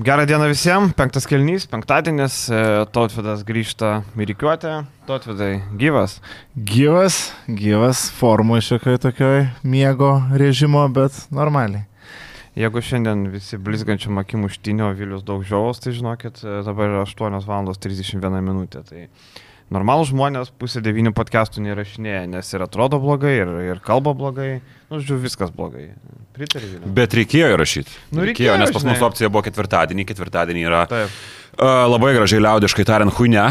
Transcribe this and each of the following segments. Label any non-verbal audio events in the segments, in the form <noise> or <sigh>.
Gerą dieną visiems, penktas kelnys, penktadienis, e, Tautvidas grįžta į Rykiuotę, Tautvidai gyvas. Gyvas, gyvas, formoje šiokioj tokioj miego režimo, bet normaliai. Jeigu šiandien visi blizgančių akimų štinio Vilius daug žiaus, tai žinokit, e, dabar yra 8 val. 31 minutė. Tai normalų žmonės pusė devynių podcastų nerašinėja, nes ir atrodo blogai, ir, ir kalba blogai. Nu, žiūrėjau, viskas blogai. Pritariu. Bet reikėjo įrašyti. Nu, reikėjo, reikėjo, nes pas mus žinai. opcija buvo ketvirtadienį, ketvirtadienį yra Taip. Labai gražiai liaudiškai tariant huine,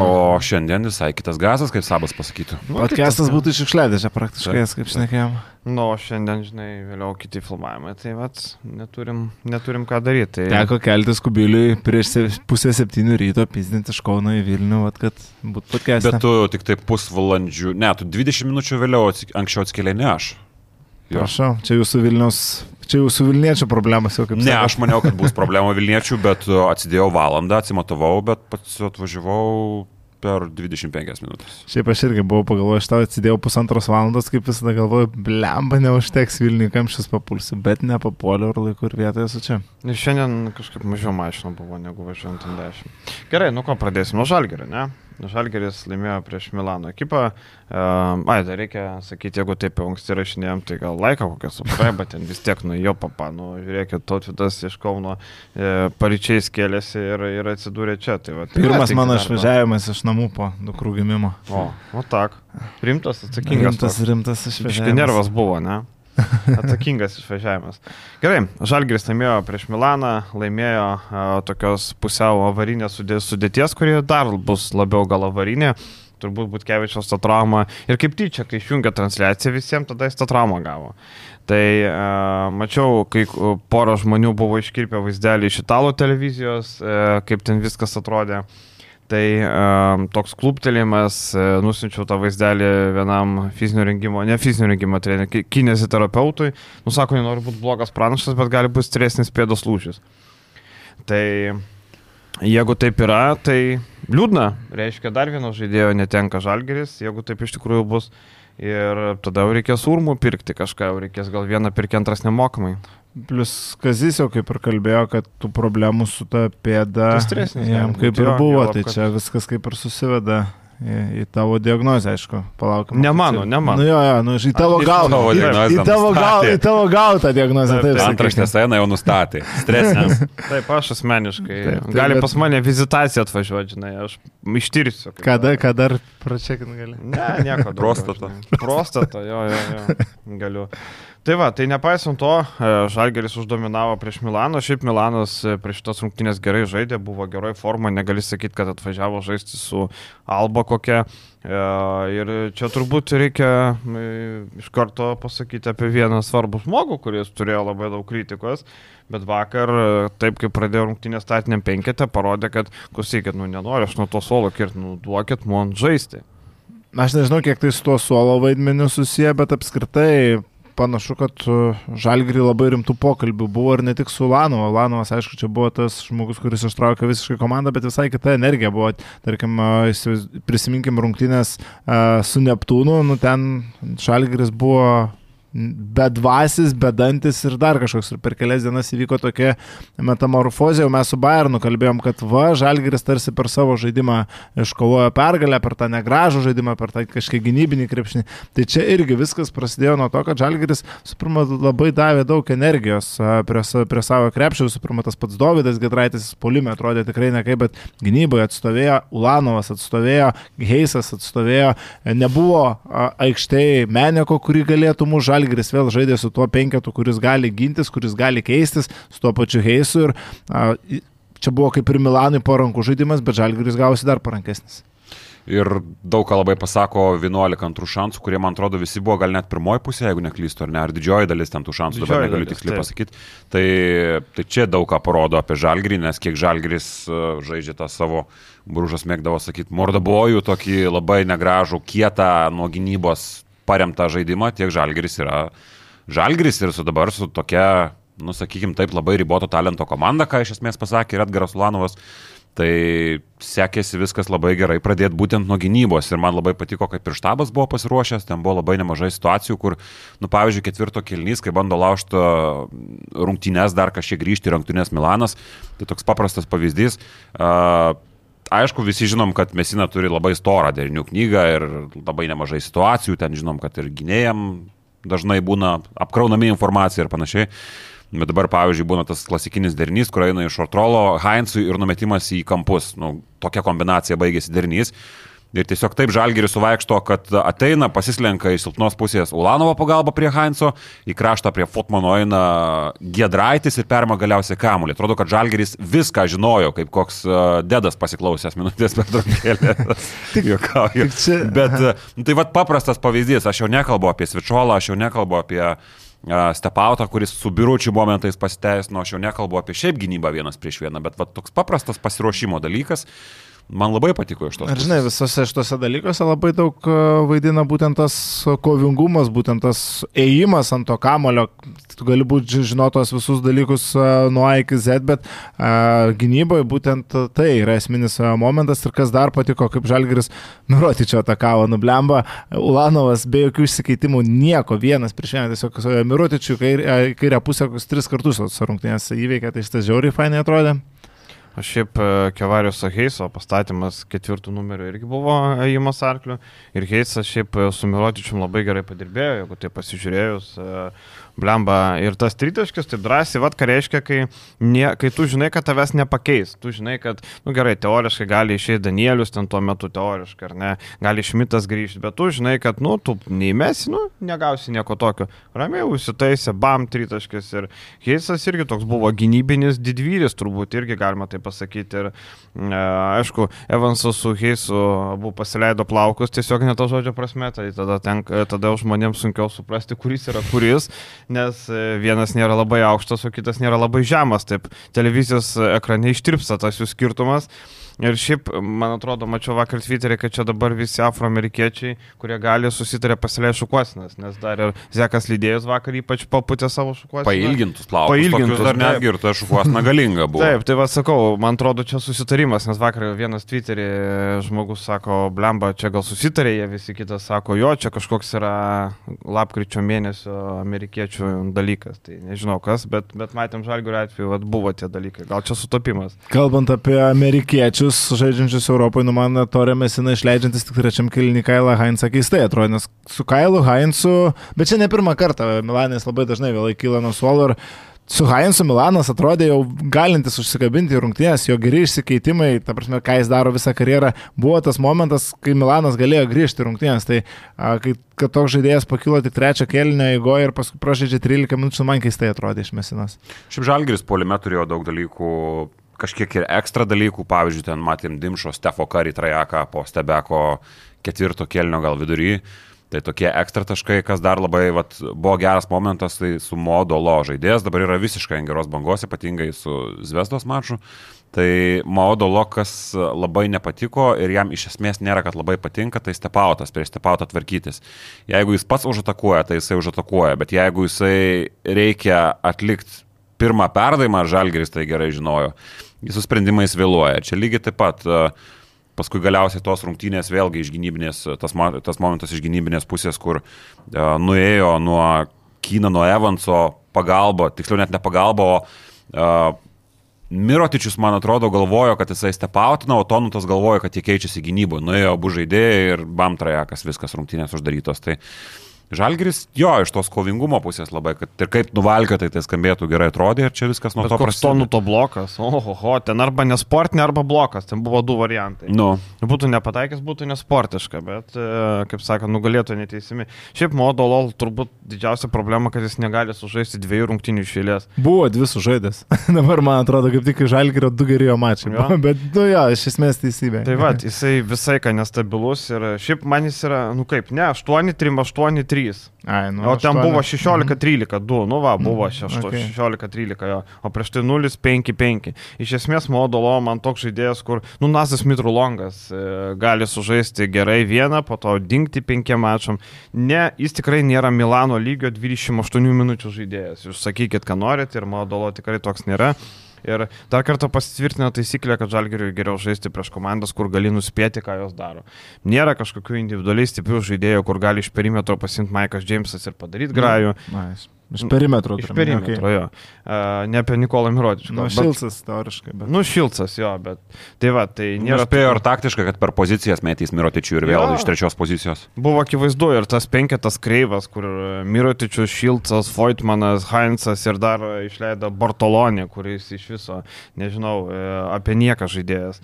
o šiandien visai kitas gazas, kaip Sabas pasakytų. Nu, Podcastas tas- būtų čia praktiškai, Taip, kaip šnekėjom. Nu, o šiandien, žinai, vėliau kiti filmavimai, tai vat, neturim, neturim ką daryti. Tai... Teko keltis kubiliui prieš se- pusę septynių ryto, pizdinti iš Kauno į Vilnių, vat, kad būtų podcastas. Bet tu tik tai pusvalandžių, ne, tu 20 minučių vėliau anksčiau atskėlė, ne aš. Jo. Prašau, čia jūsų Vilnius, čia jūsų Vilniečio problemas jau kaip Ne, sakot. aš maniau, kad bus problema Vilniečių, bet uh, atsidėjau valandą, atsimatavau, bet pats atvažiavau per 25 minutės. Šiaip aš irgi buvau pagalvojęs, aš tau atsidėjau pusantros valandos, kaip visada galvoju, blemba, neužteks Vilniui kamščius papulsi, bet nepapuoliau ir laiku ir vietoje esu čia. Ir šiandien kažkaip mažiau mašinų buvo negu važiuojant ant 10. Gerai, nu ko pradėsim nuo Žalgerio, ne? Žalgeris laimėjo prieš Milano ekipą. Uh, ai, dar reikia sakyti, jeigu taip anksti rašinėjom, tai gal laiką kokią supratai, bet ten vis tiek nu jo papa, nu žiūrėkit, tautvidas iš Kauno e, paryčiais kėlėsi ir, ir atsidūrė čia. Tai, va, tai Pirmas mano darbą. išvažiavimas iš namų po dukrų gimimo. O, o tak. Rimtas, atsakingas. Rimtas, toks. rimtas išvažiavimas. nervas buvo, ne? Atsakingas išvažiavimas. Gerai, Žalgiris laimėjo prieš Milaną, laimėjo a, tokios pusiau avarinės sudė- sudėties, kurie dar bus labiau gal avarinė. Turbūt Butkevičiaus tą traumą. Ir kaip tyčia, kai išjungia transliaciją visiems, tada jis tą traumą gavo. Tai a, mačiau, kai a, pora žmonių buvo iškirpę vaizdelį iš italų televizijos, a, kaip ten viskas atrodė. Tai um, toks kluptelėjimas, e, nusinčiau tą vaizdelį vienam fizinio rengimo, ne fizinio rengimo treneriui, kineziterapeutui. Nusako, nenoriu būti blogas pranašas, bet gali būti stresnis pėdos lūžis. Tai jeigu taip yra, tai liūdna. Reiškia, dar vieno žaidėjo netenka žalgeris, jeigu taip iš tikrųjų bus. Ir tada jau reikės urmų pirkti kažką, jau reikės gal vieną pirkti antras nemokamai. Plus Kazis jau kaip ir kalbėjo, kad tų problemų su ta pėda Tai stresnis jam kaip ir buvo, tai čia viskas kaip ir susiveda į, į tavo diagnozę, aišku, palaukim. Ne mano, ne mano. Nu jo, jo, nu, į tavo galvą. tavo Į, diagnozę į tavo nustatė. galvą, į tavo galvą tą diagnozę, Taip, taip. Antraštės eina jau nustatė. Stresinės. <laughs> Taip, aš asmeniškai. Taip, taip, Gali bet- pas mane vizitaciją atvažiuoti, žinai, aš ištirsiu. kaip Kada, kada dar pračekinti gali? Ne, nieko. žinai. Prostata, jo, jo, jo. Galiu. Tai va, tai nepaisant to, e, Žalgeris uždominavo prieš Milaną, šiaip Milanas e, prieš šitas rungtynės gerai žaidė, buvo geroj forma, negali sakyti, kad atvažiavo žaisti su Alba kokia. E, Ir čia turbūt reikia iš karto pasakyti apie vieną svarbų žmogų, kuris turėjo labai daug kritikos, bet vakar, taip kaip pradėjo rungtynės statiniam penketę, parodė, kad, klausykit, nu nenoriu, aš nuo to suolo kirti, nu duokit man žaisti. Aš nežinau, kiek tai su tuo suolo vaidmeniu susiję, bet apskritai panašu, kad Žalgirį labai rimtų pokalbių buvo ir ne tik su Lanovo. Lanovas, aišku, čia buvo tas žmogus, kuris ištraukė visiškai komandą, bet visai kita energija buvo. Tarkim, įsivaizd- prisiminkim rungtynės a, su Neptūnu, nu ten Žalgiris buvo bedvasis, bedantis ir dar kažkoks. Ir per kelias dienas įvyko tokia metamorfozė, jau mes su Bayernu kalbėjom, kad va, Žalgiris tarsi per savo žaidimą iškovojo pergalę, per tą negražų žaidimą, per tą kažkiek gynybinį krepšinį. Tai čia irgi viskas prasidėjo nuo to, kad Žalgiris, su pirma, labai davė daug energijos prie, prie savo krepšio, pirma, tas pats Davidas Gedraitis polime atrodė tikrai nekai, bet gynyboje atstovėjo, Ulanovas atstovėjo, Heisas atstovėjo, nebuvo aikštėje Meneko, kurį galėtų mūsų Žalgiris vėl žaidė su tuo penketu, kuris gali gintis, kuris gali keistis, su tuo pačiu Heisu ir a, čia buvo kaip ir Milanui po rankų žaidimas, bet Žalgiris gausi dar parankesnis. Ir daug ką labai pasako 11 antrų šansų, kurie, man atrodo, visi buvo gal net pirmoji pusė, jeigu neklystu, ar ne, ar didžioji dalis ten tų šansų, dabar Didžioji negaliu dalis, tiksliai taip. pasakyti. Tai, tai čia daug ką parodo apie Žalgrį, nes kiek Žalgris uh, žaidžia tą savo, brūžas mėgdavo sakyti, mordabojų, tokį labai negražų, kietą nuo gynybos paremtą žaidimą, tiek Žalgris yra. Žalgris ir su dabar su tokia, nu sakykim, taip labai riboto talento komanda, ką iš esmės pasakė ir Edgaras Ulanovas. Tai sekėsi viskas labai gerai pradėti būtent nuo gynybos ir man labai patiko, kaip ir štabas buvo pasiruošęs, ten buvo labai nemažai situacijų, kur, nu, pavyzdžiui, ketvirto kilnys, kai bando laužti rungtynės, dar kažkiek grįžti į rungtynės Milanas, tai toks paprastas pavyzdys. Uh, aišku, visi žinom, kad Mesina turi labai storą derinių knygą ir labai nemažai situacijų, ten žinom, kad ir gynėjam dažnai būna apkraunami informacija ir panašiai. Bet dabar, pavyzdžiui, būna tas klasikinis derinys, kur eina iš Ortrolo, Heinzui ir numetimas į kampus. Nu, tokia kombinacija baigėsi derinys. Ir tiesiog taip žalgeris suvaikšto, kad ateina, pasislenka iš silpnos pusės Ulanovo pagalba prie Heinzo, į kraštą prie Fotmano eina Gedraitis ir perima galiausiai kamulį. Atrodo, kad žalgeris viską žinojo, kaip koks dedas pasiklausęs minutės per trumpėlį. <laughs> Tik juokauju. Bet nu, tai vad paprastas pavyzdys, aš jau nekalbu apie Svičiolą, aš jau nekalbu apie Stepautą, kuris su biuručių momentais pasiteisino, aš jau nekalbu apie šiaip gynybą vienas prieš vieną, bet va, toks paprastas pasiruošimo dalykas. Man labai patiko iš to. Ir žinai, visose šitose dalykuose labai daug e, vaidina būtent tas kovingumas, būtent tas ėjimas ant to kamulio. Tu gali būti žinotos visus dalykus e, nuo A iki Z, bet uh, gynyboje būtent tai yra esminis momentas. Ir kas dar patiko, kaip Žalgiris Mirotičio atakavo, nublemba, Ulanovas be jokių išsikeitimų nieko, vienas prieš vieną, tiesiog Mirotičių kairę, kairę pusę tris kartus rungtynės įveikė, tai šitas žiauriai fainai atrodė. O šiaip e, Kevarius Heiso pastatymas ketvirtų numerių irgi buvo ėjimas arkliu. Ir Heisas šiaip e, su Mirotičium labai gerai padirbėjo, jeigu tai pasižiūrėjus. Blemba. Ir tas tritaškis, taip drąsiai, vad ką reiškia, kai, ne, kai tu žinai, kad tavęs nepakeis. Tu žinai, kad, na nu, gerai, teoriškai gali išeiti Danielius ten tuo metu teoriškai, ar ne, gali Šmitas grįžti, bet tu žinai, kad, nu, tu neįmesi, nu, negausi nieko tokio. Ramiai užsitaisė, bam, tritaškis. Ir Heisas irgi toks buvo gynybinis didvyris, turbūt irgi galima tai pasakyti. Ir, e, aišku, Evansas su Heisu abu pasileido plaukus, tiesiog ne to žodžio prasme, tai tada, tenk, tada žmonėms sunkiau suprasti, kuris yra kuris nes e, vienas nėra labai aukštas, o kitas nėra labai žemas. Taip, televizijos ekrane ištirpsta tas jų skirtumas. Ir šiaip, man atrodo, mačiau vakar Twitter'e, kad čia dabar visi afroamerikiečiai, kurie gali susitarė pasilei šukuosinas, nes dar ir Zekas lydėjus vakar ypač paputė savo šukuosiną. Pailgintus plaukus. Pailgintus dar netgi ir ta šukuosina galinga buvo. Taip, tai va sakau, man atrodo, čia susitarimas, nes vakar vienas Twitter'e žmogus sako, blemba, čia gal susitarė, jie visi kitas sako, jo, čia kažkoks yra lapkričio mėnesio amerikiečių dalykas. Tai nežinau kas, bet, bet matėm žalgių atveju, vat, buvo tie dalykai. Gal čia sutapimas. Kalbant apie amerikiečius, metus žaidžiančius Europoje, nu man Torė Mesina išleidžiantis tik trečiam kilnį Kailą Heinzą keistai atrodo, nes su Kailu Heinzu, bet čia ne pirmą kartą, Milanės labai dažnai vėlai kyla nuo suolo ir su Heinzu Milanas atrodė jau galintis užsikabinti rungtynės, jo geri išsikeitimai, ta prasme, ką jis daro visą karjerą, buvo tas momentas, kai Milanas galėjo grįžti rungtynės. Tai a, kai kad toks žaidėjas pakilo tik trečią kelnio įgoje ir paskui pražaidžia 13 minučių, man keistai atrodė iš Mesinas. Šiaip Žalgiris polime turėjo daug dalykų kažkiek ir ekstra dalykų, pavyzdžiui, ten matėm Dimšo, Stefo Karį, Trajaką po Stebeko ketvirto kelnio gal vidury. Tai tokie ekstra taškai, kas dar labai vat, buvo geras momentas, tai su Modolo žaidėjas dabar yra visiškai geros bangos, ypatingai su Zvezdos maču. Tai Modolo, kas labai nepatiko ir jam iš esmės nėra, kad labai patinka, tai stepautas, prieš stepautą tvarkytis. Jeigu jis pats užatakuoja, tai jisai užatakuoja, bet jeigu jisai reikia atlikti pirmą perdavimą, Žalgeris tai gerai žinojo su sprendimais vėluoja. Čia lygiai taip pat paskui galiausiai tos rungtynės vėlgi iš gynybinės, tas, tas momentas iš gynybinės pusės, kur uh, nuėjo nuo Kynano Evanso pagalba, tiksliau net ne pagalba, o Mirotičius, man atrodo, galvojo, kad jisai stepautina, o Tonutas galvojo, kad jie keičiasi gynyboje. Nuėjo abu žaidėjai ir bam trajekas, viskas rungtynės uždarytos. Tai uh, Žalgris, jo, iš tos kovingumo pusės labai, kad ir kaip nuvalkė, tai tai skambėtų gerai atrodė ir čia viskas nuo Bet to prasidėjo. Tonų to blokas, oho, ten arba nesportinė, arba blokas, ten buvo du variantai. Nu. Būtų nepataikęs, būtų nesportiška, bet, e, kaip sakant, nugalėtų neteisimi. Šiaip Modolol turbūt didžiausia problema, kad jis negali sužaisti dviejų rungtinių išėlės. Buvo dvi sužaidęs. <laughs> Dabar man atrodo, kaip tik Žalgirio du gerėjo mačiai. Jo. <laughs> Bet, nu jo, iš esmės teisybė. Tai va, <laughs> jisai visai ką nestabilus ir šiaip man jis yra, nu kaip, ne, 8, 3, 8, 3. 3. Ai, nu, o ten 8. buvo 16-13, 2, nu va, buvo 16-13, okay. jo, o prieš tai 0-5-5. Iš esmės, Modolo man toks žaidėjas, kur, nu, Nazas Mitrulongas e, gali sužaisti gerai vieną, po to dingti penkiem mačam. Ne, jis tikrai nėra Milano lygio 28 minučių žaidėjas. Jūs sakykit, ką norit ir Modolo tikrai toks nėra. Ir dar kartą pasitvirtina taisyklė, kad žalgeriui geriau žaisti prieš komandas, kur gali nuspėti, ką jos daro. Nėra kažkokių individualiai stiprių žaidėjų, kur gali iš perimetro pasimti Maikas Džeimsas ir padaryti grajų. Nice. Iš perimetro. Iš perimetro, jo. Uh, ne apie Nikolą Mirotičių. Nu, Šilcas, teoriškai. Bet... Nu, Šilcas, jo, bet tai va, tai nėra. Spėjo ir taktiškai, kad per pozicijas metys Mirotičių ir vėl Jo. iš trečios pozicijos. Buvo akivaizdu ir tas penketas kreivas, kur Mirotičius, Šilcas, Voitmanas, Heinzas ir dar išleido Bartolonį, kuris iš viso, nežinau, e, apie nieką žaidėjas.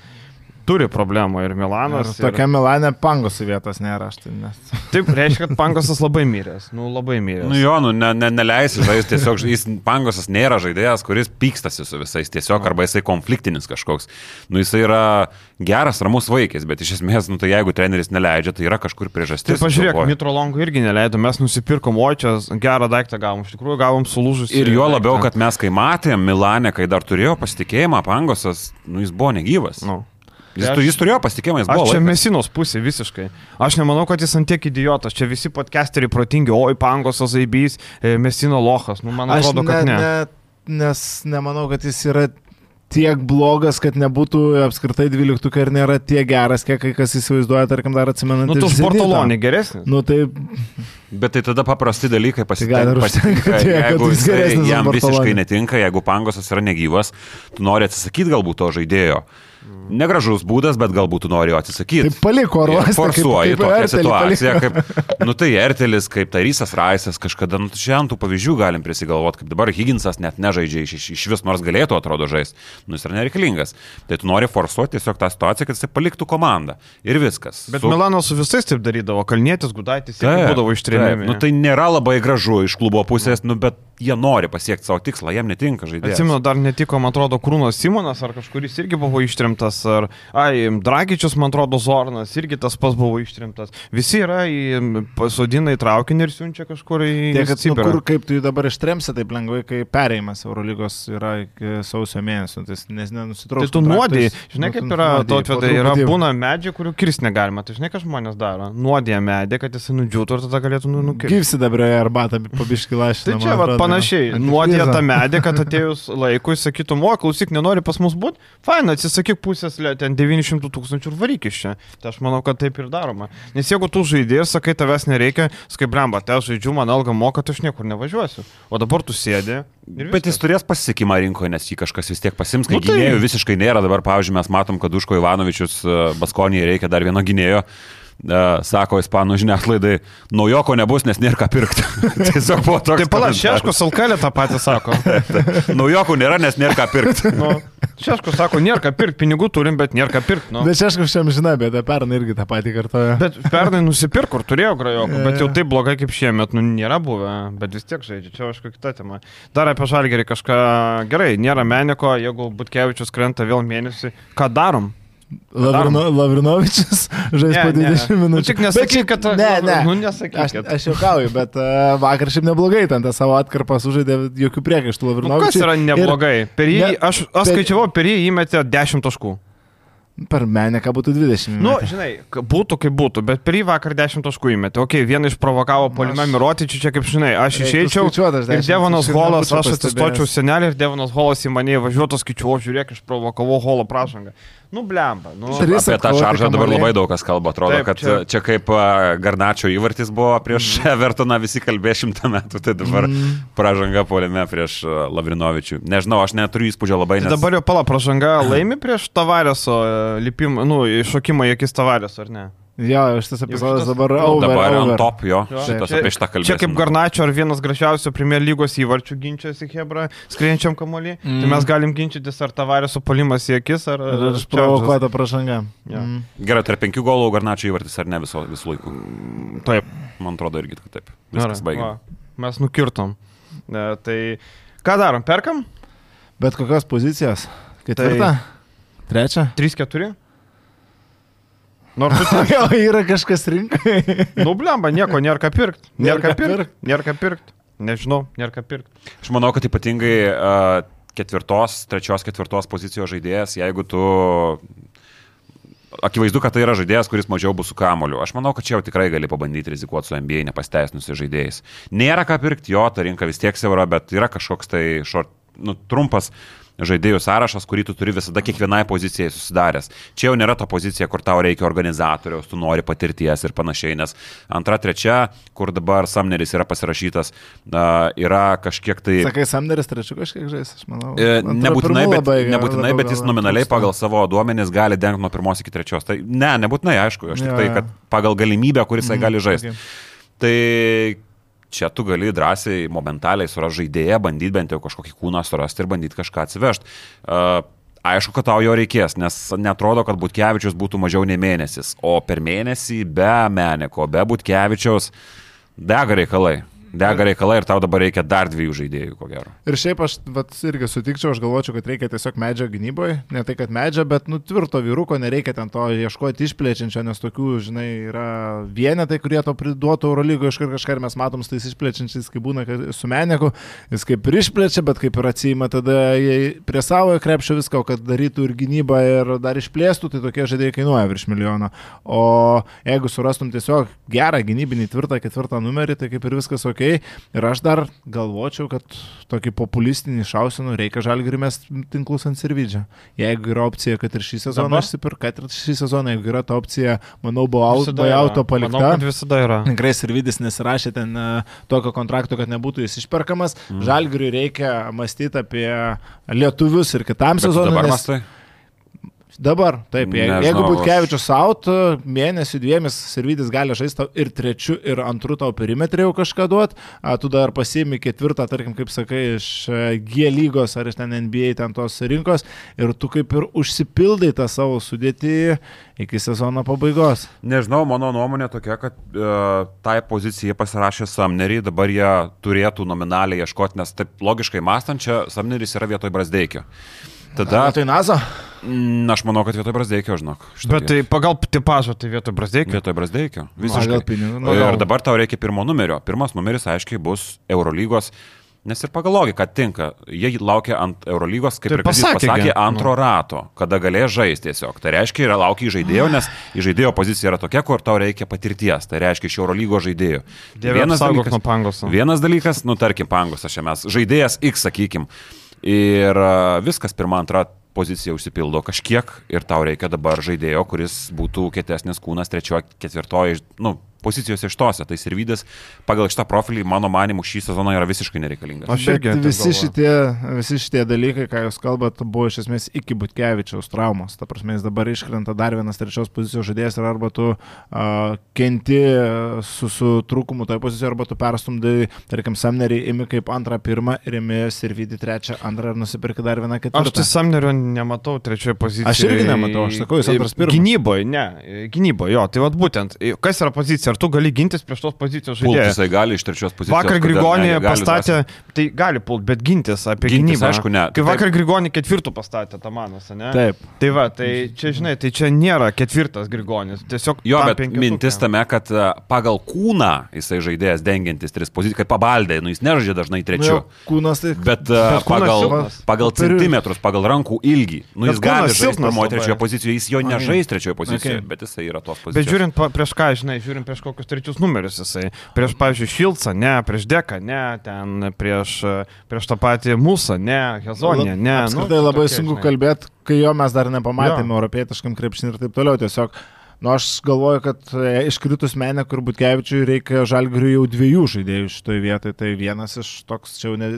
Turi problemų ir Ir Milanas. Ir... tokia Milanė pangosų vietos nėra, aš tai nes. <laughs> Taip, reiškia, kad Pankosas labai myręs. Nu, labai myręs. Nu jo, nu ne, ne, neleisi žaisti, tiesiog jis pangosas nėra žaidėjas, kuris pykstasi su visais, tiesiog arba jisai konfliktinis kažkoks. Nu jisai yra geras, ramus vaikis, bet iš esmės, nu tai jeigu treneris neleidžia, tai yra kažkur priežastis. Tai pažiūrėk. Mitro Longo irgi neleido, mes nusipirkom, o čia gerą daiktą gavom, iš tikrųjų gavom sulūžus. Ir juo labiau, kad mes kai matėm Milanę, kai dar turėjo pasitikėjimą, pangosas, nu jis buvo negyvas. Nu. Jis, tu, aš- jis turėjo pasitikėjimą, jis Aš buvo. čia laikas. mesinos pusė visiškai. Aš nemanau, kad jis antiek idiotas. Čia visi podcasteriai protingi, oi, pangosas, aibys, e, mesino lochas. Nu, man Aš atrodo, kad ne. ne. Nes nemanau, kad jis yra tiek blogas, kad nebūtų apskritai dvyliktukai ir nėra tiek geras, kiek kai kas įsivaizduoja, tarkim, dar atsimenant. Nu, tu. Bartolonį geresnis. Nu, tai Bet tai tada paprasti dalykai Tai ir pasitinka. jeigu jis jam visiškai netinka, jeigu pangosas yra negyvas, tu nori atsisakyti galbūt to žaidėjo. Negražus būdas, bet galbūt tu nori jo atsisakyti. tai paliko uostą, Forsuoji kaip- kaip tokią situaciją, paliko. kaip, nu tai Ertelis, kaip Tarysas Raisas, kažkada, nu šiandien tų pavyzdžių galim prisigalvoti, kaip dabar Higginsas net nežaidžia iš, iš, iš vis, nors galėtų atrodo žaisti, nu jis yra nereikalingas. Tai tu nori forsuoti tiesiog tą situaciją, kad jis paliktų komandą. Ir viskas. Bet Su- Milanas su visais taip darydavo. Kalnėtis, Gudaitis, jie būdavo ištrinami. Nu, tai nėra labai gražu iš klubo pusės, nu, bet jie nori pasiekti savo tikslą, jiem netinka žaidėjas. Atsimenu, dar netiko, man atrodo, Krūnas Simonas ar kažkuris irgi buvo ištrimtas, ar, ai, Dragičius, man atrodo, Zornas irgi tas pats buvo ištrimtas. Visi yra į pasodina į traukinį ir siunčia kažkur į Tiek, kad, nu, kur, kaip tu jį dabar ištremsi taip lengvai, kai perėjimas Eurolygos yra iki sausio mėnesio, tai nes nenusitrauks. Tai tu nuodėjai, žinai kaip yra, tu tautvėdai, yra būna medžiai, kurių kirsti negalima. Tai žinai, ką žmonės daro? Nuodėja medį, kad jis nudžiūtų ir tada galėtų nu, nukirsti. Gyvsi dabar arbatą pabiški lašinį. Tai čia va, panašiai, nuodėja tą medį, kad atėjus laikui sakytum, o klausyk, nenori pas mus būti, fain, atsisakyk pusės, le, ten 900 tūkstančių ir varyk iš čia. Tai aš manau, kad taip ir daroma. Nes jeigu tu žaidži ir sakai, tavęs nereikia, skai blemba, te žaidžiu, man algą moka, tai aš niekur nevažiuosiu. O dabar tu sėdi. Bet jis turės pasisekimą rinkoje, nes jį kažkas vis tiek pasims, kai Nu tai- gynėjų visiškai nėra. Dabar, pavyzdžiui, mes matom, kad Užko Ivanovičius e, Baskonijai reikia dar vieno gynėjo. E, Sako ispanų žiniasklaidai, naujoko nebus, nes nėra ką pirkti. <laughs> Tiesiog buvo toks. Tai pala, komentaras. Šeško Salkalė tą patį sako. <laughs> Naujokų nėra, nes nėra ką pirkti. Nu, Šeško sako, nėra ką pirkti, pinigų turim, bet nėra ką pirkti. Nu. Bet aš kažkam žinai, bet pernai irgi tą patį kartojo. Bet pernai nusipirko ir turėjo grajokų, bet jau taip blogai kaip šiemet, nu, nėra buvę, bet vis tiek žaidžia, čia aišku kita tema. Dar apie žalgerį kažką gerai, nėra meniko, jeigu Butkevičius krenta vėl mėnesį, ką darom? Lavrino, Lavrinovičius <laughs> žais po 20 Nu, minučių. tik nesakyk, šiaip- kad... Ne, ne. Nu, nesakyk. Aš, kad- aš juokauju, bet uh, vakar šiaip neblogai ten tą savo atkarpą sužaidė, jokių priekaištų Nu, Lavrinovičiui. kas yra neblogai? Per jį, Ne, aš, aš per- skaičiavau, per jį įmetė 10 taškų. Ir per Meneką būtų 20. Nu, įmetę. žinai, būtų kaip būtų, bet per jį vakar 10 taškų įmetė. Ok, vieną išprovokavo Polime Aš- Mirotičių, čia kaip žinai, aš išeičiau. Ir 10 Devonas Holas, aš atsistočiau senelį ir Devonas Holas į mane įvažiuotų, skaičiuoju, žiūrėk, išprovokavau Holo prašangą. Nu, blemba. Nu, Tris Apie tą šaržą dabar labai daug kas kalba. Atrodo, Taip, kad čia- čia, kaip Garnačio įvartis buvo prieš mm. Evertoną, visi kalbėjo šimtą metų, tai dabar mm. pražanga polime prieš Lavrinovičių. Nežinau, aš neturiu įspūdžio labai. Tai Nes... dabar jau pala pražanga <laughs> laimi prieš Tavarėso lipimą, nu, iššokimą į akis Tavarės, ar ne? Jo, šitas epizodas šitas- dabar over. Dabar over. ant top jo. Jo. Šitas Čia- apie šitą kalbėsiu. Čia kaip Garnačio ar vienas gražiausių Premier lygos įvarčių ginčiasi Hebra, skrienčiam kamuolį. Mm. Tai mes galim ginčytis, ar Tavarėso polimas į akis, ar... Ir ar išprovokuota pražanga. Jo. Mm. Gerai, tarp penkių golų Garnačio įvartis ar ne viso, visų laikų. Čaržas. Taip. Man atrodo irgi kad taip. Viskas baigė. Mes nukirtom. E, tai ką darom? Perkam? Bet kokios pozicijos? Ketvirta? Tai- Trečia? 3-4? Nors tu <laughs> Jo, yra kažkas rinkai. Nu, blemba, nieko nėra ką pirkti. Nėra ką pirkti. Nėra ką pirkti. Nežinau, nėra ką pirkti. Aš manau, kad ypatingai uh, ketvirtos, trečios, ketvirtos pozicijos žaidėjas, jeigu tu... Akivaizdu, kad tai yra žaidėjas, kuris mažiau bus su kamoliu. Aš manau, kad čia jau tikrai gali pabandyti rizikuoti su NBA nepasteisinusiais žaidėjais. Nėra ką pirkti, jo, ta rinka vis tiek siaura, bet yra kažkoks tai short, nu, trumpas žaidėjų sąrašas, kurį tu turi visada kiekvienai pozicijai susidaręs. Čia jau nėra ta pozicija, kur tau reikia organizatoriaus, tu nori patirties ir panašiai, nes antra, trečia, kur dabar Samneris yra pasirašytas, yra kažkiek tai... Sakai, Samneris trečiu kažkiek žais, aš manau. E, nebūtinai, bet, labai, nebūtinai, bet jis nominaliai pagal savo duomenis gali dengti nuo pirmos iki trečios. Tai ne, nebūtinai, aišku, aš tik ja, tai, kad pagal galimybę, kuris jisai mm, gali žaisti. Okay. Tai čia tu gali drąsiai, momentaliai surasti žaidėją, bandyti bent jau kažkokį kūną surasti ir bandyti kažką atsivežti. Uh, aišku, kad tau jo reikės, nes netrodo, kad Butkevičius būtų mažiau nei mėnesis, o per mėnesį be Meneko, be Butkevičiaus dega reikalai dega reikalai ir tau dabar reikia dar dviejų žaidėjų, ko gero. Ir šiaip aš vat, irgi sutikčiau, aš galvočiau, kad reikia tiesiog medžio gynyboje, ne tai, kad medžio, bet nu tvirto vyruko, nereikia ten to ieškoti išplečiančio, nes tokių, žinai, yra vienetai, kurie to priduotų Eurolygo iš kažką ir mes matom su tais išplečiančiais, kai būna su Meneku, jis kaip ir išplečia, bet kaip ir atsima tada prie savo krepšio viską, kad darytų ir gynybą ir dar išplėstų, tai tokie žaidėjai kainuoja virš milijono. O jeigu surastum tiesiog gerą gynybinį tvirtą ketvirtą numerį, tai kaip ir viskas ok ok. Ir aš dar galvočiau, kad tokį populistinį šausinų reikia žalgirį mes tinklus ant servidžio. Jeigu yra opcija, kad ir šį sezoną išsipirk, kad ir šį sezoną, jeigu yra ta opcija, manau, buvo auto palikta. Manau, visada yra. Tikrai servidis nesirašė ten uh, tokio kontrakto, kad nebūtų jis išperkamas. Mm. Žalgiriui reikia mąstyti apie lietuvius ir kitam sezonui. Dabar nes... mastai. Dabar, taip, Nežinau, jeigu Butkevičius out, mėnesių dviemis servidis gali žaisti ir trečiu, ir antru tau perimetrį jau kažką duot, tu dar pasiimi ketvirtą, tarkim, kaip sakai, iš e, G lygos ar iš ten NBA ten tos rinkos ir tu kaip ir užsipildai tą savo sudėtį iki sezono pabaigos. Nežinau, mano nuomonė tokia, kad uh, tai pozicijai pasirašė Samnerį, dabar jie turėtų nominaliai ieškoti, nes taip logiškai mąstant, čia Samneris yra vietoj Brasdeikio. Tada... Tai Nazo? Mm, aš manau, kad vietoj Brasdeikio, žinok. Bet tai pagal tipažą, tai vietoj Brasdeikio. Vietoj Brasdeikio. Visiškai. Pinigų, nu, ir dabar tau reikia pirmo numerio. Pirmas numeris, aiškiai, bus Eurolygos. Nes ir pagal logiką tinka, jie laukia ant Eurolygos, kaip tai ir pasakė, pasakė, antro nu. rato, kada galės žaisti tiesiog. Tai reiškia, yra laukia į žaidėjo, nes į žaidėjo pozicija yra tokia, kur tau reikia patirties. Tai reiškia iš Eurolygos žaidėjų. Vienas dalykas, vienas dalykas, nu tarkim, pangos, aš čia mes, žaidėjas X, sakykim. Ir viskas pirmą, antrą pozicija užsipildo kažkiek ir tau reikia dabar žaidėjo, kuris būtų kietesnis kūnas, trečioji, ketvirtoji, nu, pozicijose iš tose. Tai Sirvidis pagal šitą profilį, mano manimu, šį sezoną yra visiškai nereikalingas. Aš irgi. Visi šitie, visi šitie dalykai, ką jūs kalbate, buvo iš esmės iki Butkevičiaus traumos. Ta prasme, jis dabar iškrenta dar vienas trečios pozicijos žaidėjas ir arba tu uh, kenti su, su trūkumu toje pozicijoje, arba tu perstumdai, tarkim, Samnerį imi kaip antrą, pirmą ir imi Sirvidį trečią, antrą ir nusipirki dar vieną ketvirtą. Aš tai Samnerio nematau trečioje pozicijoje. Aš irgi nematau, aš sakau, jis antras pirmas. Gynyboje, ne, gynyboje, jo, tai vad būtent, kas yra pozicija, ar tu gali gintis prieš tos pozicijos žaidėjus. Jisai gali iš trečios pozicijos. Vakar Grigonį pastatė, dvasi. tai gali pult, bet gintis apie gintis, gynybą. Aišku, ne. Kai taip. vakar Grigonį ketvirtų pastatė Tamanas, ne? Taip. Tai va, tai čia, žinai, tai čia nėra ketvirtas Grigonis. Tiesiog jo, bet mintis tame, kad e, pagal kūną jisai žaidėjas dengiantis tris pozicijas, kaip pabaldė, nu jis nežaidžia dažnai trečiu. Nu, kūnas tai. Bet, e, bet pagal, silpas. pagal centimetrus, pagal rankų ilgį, nu jis gali žaisti pirmoje trečioje pozicijoje, jis jo nežais trečioje pozicijoje, okay. bet jisai yra tos pozicijos. Bet žiūrint prieš ką, žinai, žiūrint prieš kokius trečius numerius jisai. Prieš, pavyzdžiui, Šilcą, ne, prieš Deką, ne, ten prieš, prieš tą patį Musą, ne, Hezonį, ne. Apskritai nu, labai tokie, sunku kalbėti, kai jo mes dar nepamatėme jo. europietiškam krepšinį ir taip toliau. Tiesiog Nu, aš galvoju, kad e, iškritus menę, kur Butkevičiui reikia žalgirių jau dviejų žaidėjų šitoje vietoje. Tai vienas iš toks, čia jau ne,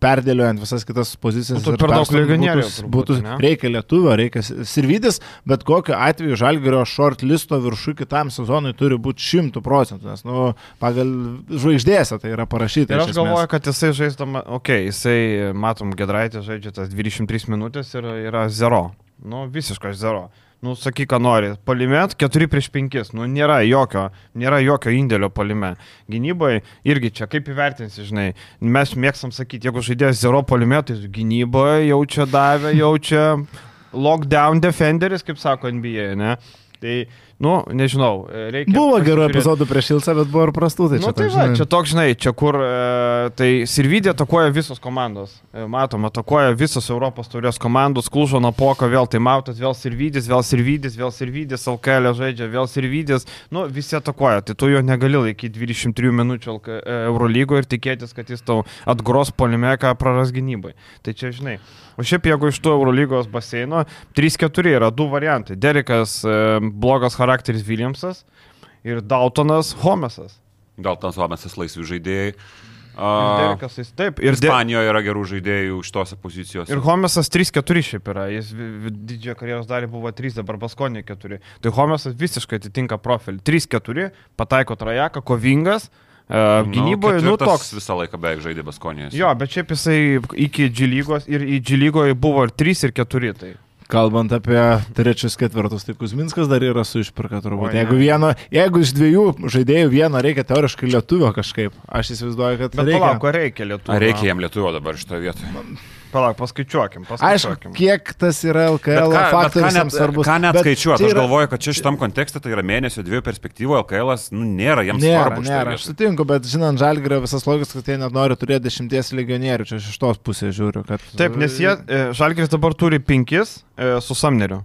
perdėliojant visas kitas pozicijas. Būtų per daug legionierių. Būtų, būtų reikia lietuvio, reikia sirvidis, bet kokiu atveju žalgirio short listo viršų kitam sezonui turi būti šimtų procentų, nes, nu, pagal žvaigždėse tai yra parašyta. Ir aš galvoju, kad jisai žaisdama, okei, okay, jisai, matom, Gedraitė žaidžia tas 23 minutės ir yra zero. Nu, visiškas zero nu, sakyk, ką nori, palimėt 4 prieš 5, nu, nėra jokio, nėra jokio indėlio palime. Gynyboje irgi čia kaip įvertinsi, žinai, mes mėgstam sakyti, jeigu žaidėjas zero palimėtai, gynyboje jaučia davę, jaučia lockdown defenderis, kaip sako NBA, ne? Tai nu, nežinau, e, reikia. Buvo gerų epizodų prieš Ilsą, bet buvo ir prastų. Tai Nu, čia, tai toks, va, žinai, čia toks, žinai, čia kur, e, tai Sirvidė atakuoja visos komandos. E, matom, atakuoja visos Europos turės komandos, Klužo Napoka, vėl tai Mautas, vėl Sirvidis, vėl Sirvidis, vėl Sirvidis, LKL žaidžia, vėl Sirvidis. Nu, visi atakuoja, tai tu jo negali laikyti 23 minučių e, Eurolygo ir tikėtis, kad jis tau atgros polimeką praras gynybai. Tai čia, žinai. O šiaip jeigu iš tų Eurolygos baseino 3-4 yra du variantai. Derikas e, blogas charakteris Williamsas ir Daltonas Homesas. Gal tas Omesas laisvi žaidėjai. Derikas, jis taip. Ir, Ispanijoje yra gerų žaidėjų iš tos pozicijos. ir Homesas 3-4 šiaip yra. Jis didžiąją karjeros dalį buvo 3, dabar Baskonė 4. Tai Homesas visiškai atitinka profilį. 3-4, pataiko trajeką, kovingas. Uh, gynyboje, nu, ketvirtas toks. Visą laiką beveik žaidė Baskonijos. Jo, bet šiaip jisai iki G lygos ir į G lygoje buvo ir 3 ir 4. Tai. Kalbant apie trečius, ketvirtus, tai Kuzminskas dar yra su išpirka turbūt. O, jeigu, vieno, jeigu iš dviejų žaidėjų vieno reikia teoriškai lietuvio kažkaip, aš įsivaizduoju, kad Bet reikia. palauk, ko reikia lietuvių. Ar reikia jam lietuvio dabar šitoje vietoje? Palauk, paskaičiuokim. Aišku, paskaičiuokim. kiek tas yra LKL faktorius jam svarbus. ką net skaičiuoti? Aš yra- galvoju, kad čia šitam kontekste tai yra mėnesio dviejų perspektyvų, LKL nu, nėra jiems Nėra, svarbu. nėra, aš sutinku, bet žinant, Žalgirio visas logikas, kad jie net nori turėti dešimties legionierių, čia aš iš tos pusės žiūriu, kad... Taip, nes jie, e, Žalgiris dabar turi 5 e, su Samneriu.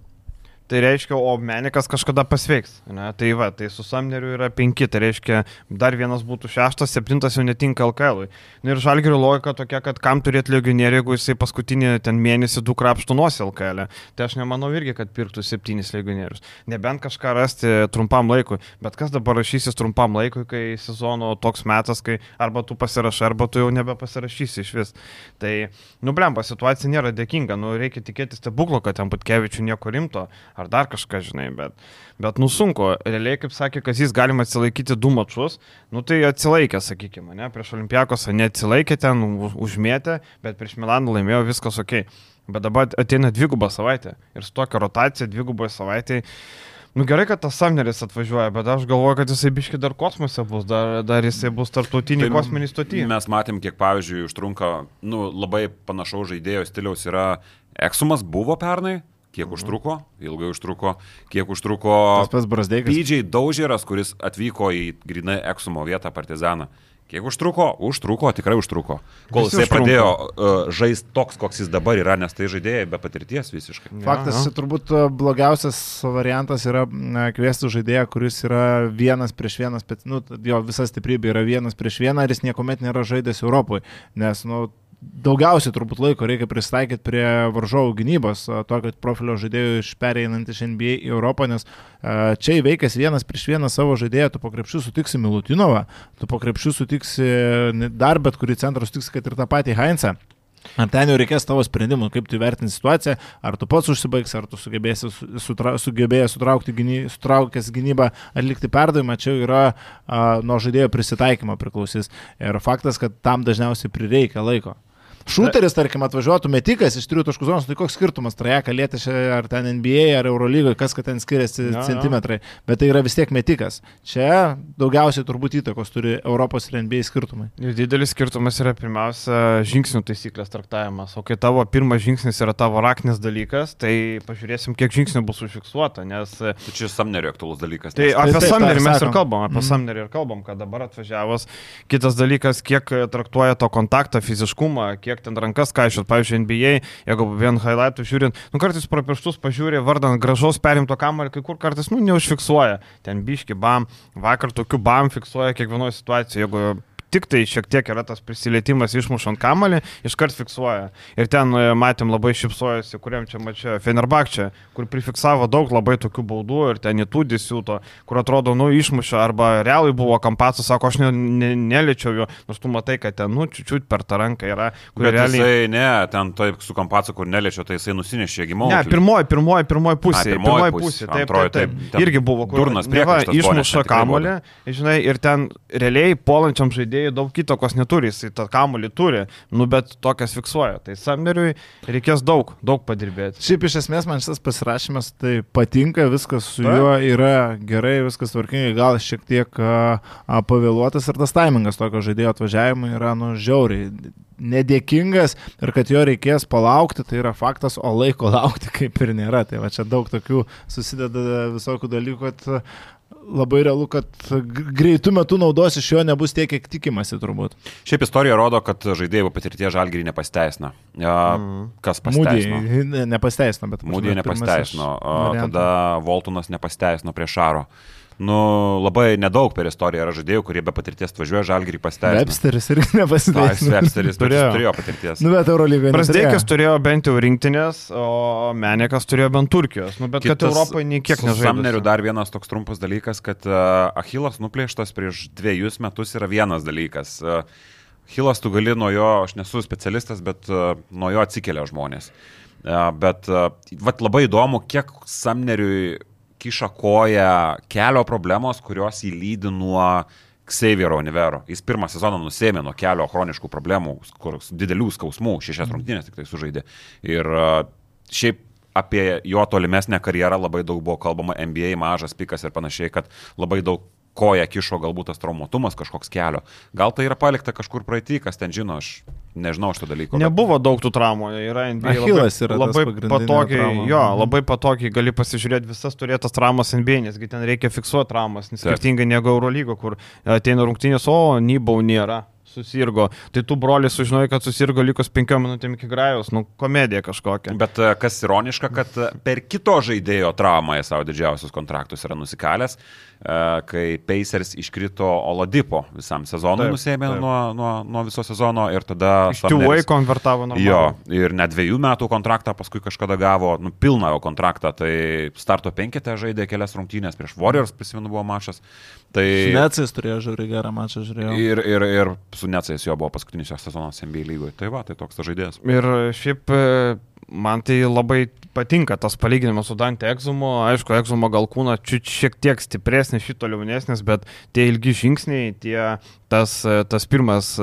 Tai reiškia, o Menikas kažkada pasveiks. Ne? Tai va, tai su Samneriu yra 5, tai reiškia, dar vienas būtų 6, 7 jau netinka LKL. -ui. Na ir Žalgirio logika tokia, kad kam turėti legionierių, jeigu jisai paskutinį ten mėnesį du krapštų nuosi LKL. -ė. Tai aš nemanau irgi, kad pirktų 7 legionierius. Nebent kažką rasti trumpam laikui. Bet kas dabar rašysis trumpam laikui, kai sezono toks metas, kai arba tu pasirašai, arba tu jau nebepasirašysi iš vis. Tai, nu, blemba, situacija nėra dėkinga, nu, reikia tikėtis stebuklo, kad ten Butkevičių nieko rimto, ar dar kažką, žinai, bet, bet nu, sunku. Realiai, kaip sakė, kad jis galima atsilaikyti du mačius, nu, tai atsilaikė, sakykime, ne, prieš Olimpiakosą neatsilaikė ten, užmėtė, bet prieš Milaną laimėjo viskas ok. Bet dabar ateina dvigubą savaitę ir su tokia rotacija dviguboje savaitėje. Nu gerai, kad tas Samneris atvažiuoja, bet aš galvoju, kad jisai biški dar kosmose bus, dar, dar jisai bus tarptautinį Tai kosminį stotį. Mes matėm, kiek, pavyzdžiui, užtrunka, nu, labai panašaus žaidėjo stiliaus yra Eksumas buvo pernai, kiek užtruko, ilgai užtruko, kiek užtruko Tas pats Brasdeikas. PJ Daužeras, kuris atvyko į grinai Eksumo vietą partizaną. Kiek užtruko? Užtruko, tikrai užtruko. Kol jisai pradėjo uh, žaisti toks, koks jis dabar yra, nes tai žaidėjai be patirties visiškai. Faktas, Ja, ja, turbūt e, blogiausias variantas yra na, kviesti žaidėją, kuris yra vienas prieš vienas, bet nu, jo visa stiprybė yra vienas prieš vieną ir jis niekuomet nėra žaidęs Europoje, nes nu, daugiausiai turbūt laiko reikia pristaikyti prie varžovų gynybos, tokio profilio žaidėjų iš pereinant iš NBA į Europą, nes čia įveikęs vienas prieš vieną savo žaidėją, tu po krepšių sutiksi Milutinovą, tu po krepšių sutiksi dar bet kurį centrą, sutiksi, kad ir tą patį Heinzą. Ar ten jau reikės tavo sprendimų, kaip tu vertinti situaciją, ar tu pats užsibaigs, ar tu sugebėsi su- sutra, sugebėjęs sutraukti gyny, sutraukęs gynybą, atlikti perdavimą, čia jau yra a, nuo žaidėjo prisitaikymo priklausys. Ir faktas, kad tam dažniausiai prireikia laiko. Šūteris, tarkim, atvažiuotų metikas iš trijų taškų zonos, tai koks skirtumas, trajeka lietėsi ar ten NBA, ar Eurolygoje, kas kad ten skiriasi Jo, jo. centimetrai, bet tai yra vis tiek metikas. Čia daugiausiai turbūt įtakos turi Europos ir NBA skirtumai. Ir didelis skirtumas yra pirmiausia žingsnių taisyklės traktavimas. O kai tavo pirmas žingsnis yra tavo raknis dalykas, tai pažiūrėsim, kiek žingsnių bus užfiksuota. Nes Tai čia Samnerio aktualus dalykas. tai apie Samnerį ir mes ir kalbam, apie Mhm. Samnerį ir kalbam, kad dabar atvažiavus. Kitas dalykas, kiek traktuoja to kontaktą, fiziškumą, kiek ten rankas kaišot. Pavyzdžiui, NBA, jeigu vien highlightų žiūrint, nu kartais pro pirštus pažiūrė, vardant gražaus perimto kamuolį, kai kur kartais, nu, neužfiksuoja. Ten biški bam, vakar tokių bam fiksuoja kiekvienoje situacijoje. Jeigu tik tai šiek tiek yra tas prisilietimas išmušant kamalį, iškart fiksuoja. Ir ten e, matėm labai šipsojasi, kuriam čia mačiau, Fenerbakčia, kur prifiksavo daug labai tokių baudų ir ten įtūdį siūto, kur atrodo, nu, išmušė, arba realiai buvo kampacas, sako, aš ne, ne, neliečiau jo, nors tu matai, kad ten, nu, čiūčiut per tą ranką yra, kur Bet realiai... jisai, ne, ten taip su kampacu, kur neliečio, tai jisai nusinešė gimau. Ne, pirmoji, pirmoji, pirmoji pusė. Pirmoji pusė. Taip, antroji, taip, taip. taip, Irgi buvo, kur durnas nes išmuša kamolį, žinai, ir ten realiai puolančiam žaidėjui daug įtakos neturi, jis tą kamolį turi, nu, bet tokias fiksuoja. Tai Samneriui reikės daug, daug padirbėti. Šiaip iš esmės man šitas pasirašymas tai patinka, viskas su Taip. juo yra gerai, viskas tvarkingai, gal šiek tiek a, a, pavėluotas ir tas taimingas tokio žaidėjo atvažiavimo yra nu žiauriai nedėkingas ir kad jo reikės palaukti, tai yra faktas, o laiko laukti kaip ir nėra. Tai va čia daug tokių susideda visokių dalykų, kad labai realu, kad greitų metų naudos iš jo nebus tiek, kiek tikimasi turbūt. Šiaip istorija rodo, kad žaidėjų patirtie žalgyrį nepasteisina. Mm. Kas pasteisino? Mūdį nepasteisino, bet Mūdį nepasteisino. Tada Voltunas nepasteisino prieš Šaro nu, labai nedaug per istoriją yra žaidėjų, kurie be patirties atvažiuoja žalgyrį pasiteisino. Websteris irgi <laughs> nepasiteisino. Websteris turėjo. turėjo patirties. Nu, bet Eurolygoje. Prasdėkas turėjo bent jau rinktinės, o Menekas turėjo bent Turkijos. Nu, bet Kitas, kad Europoje nei kiek nežaidė. Samneriu dar vienas toks trumpas dalykas, kad uh, Achilas nuplėštas prieš dviejus metus yra vienas dalykas. Uh, Hilas tu gali nuo jo, aš nesu specialistas, bet uh, nuo jo atsikelia žmonės. Bet vat, labai įdomu, kiek Samneriui kiša koją kelio problemos, kurios jį lydi nuo Xaviero Univero. Jis pirmą sezoną nusėmė nuo kelio chroniškų problemų, kur didelių skausmų, šešias rungtynės tik tai sužaidė. Ir šiaip apie jo tolimesnę karjerą labai daug buvo kalbama NBA, mažas pikas ir panašiai, kad labai daug koja kišo galbūt tas traumuotumas kažkoks kelio. Gal tai yra palikta kažkur praeitį, kas ten žino, aš nežinau šito dalyko. Nebuvo bet... daug tų traumų, yra NBA. Achilas yra labai patogiai, trauma. jo, mhm. labai patogiai gali pasižiūrėti visas turėtas traumas NBA, nesgi ten reikia fiksuoti traumas, nes skirtingai negu Eurolygo, kur ateina rungtynės, o nybau nėra susirgo. Tai tu broliai sužinojai, kad susirgo likus penkiom minutėm iki grajos, nu, komedija kažkokia. Bet kas ironiška, kad per kito žaidėjo traumą į savo didžiausius kontraktus yra nusikalęs. E, kai Pacers iškrito Oladipo visam sezonui, nusėmė nuo, nuo, nuo viso sezono ir tada... Tuvai konvertavo nuo... Jo, ir net dviejų metų kontraktą paskui kažkada gavo, nu, pilną jo kontraktą, tai starto penketę žaidė kelias rungtynės prieš Warriors, prisimenu, buvo mačas. Tai... Su Necais turėjo žiūri gerą mačą, žiūrėjau. Ir, ir, ir su Necais jo buvo paskutinis jo sezonas NBA lygoje. Tai va, tai toks tas žaidėjas. Ir šiaip man tai labai patinka tas palyginimas su Dante Egzumu. Aišku, Egzumo gal kūna šiek tiek stipresnis, šito liaunesnis, bet tie ilgi žingsniai, tie, tas, tas pirmas,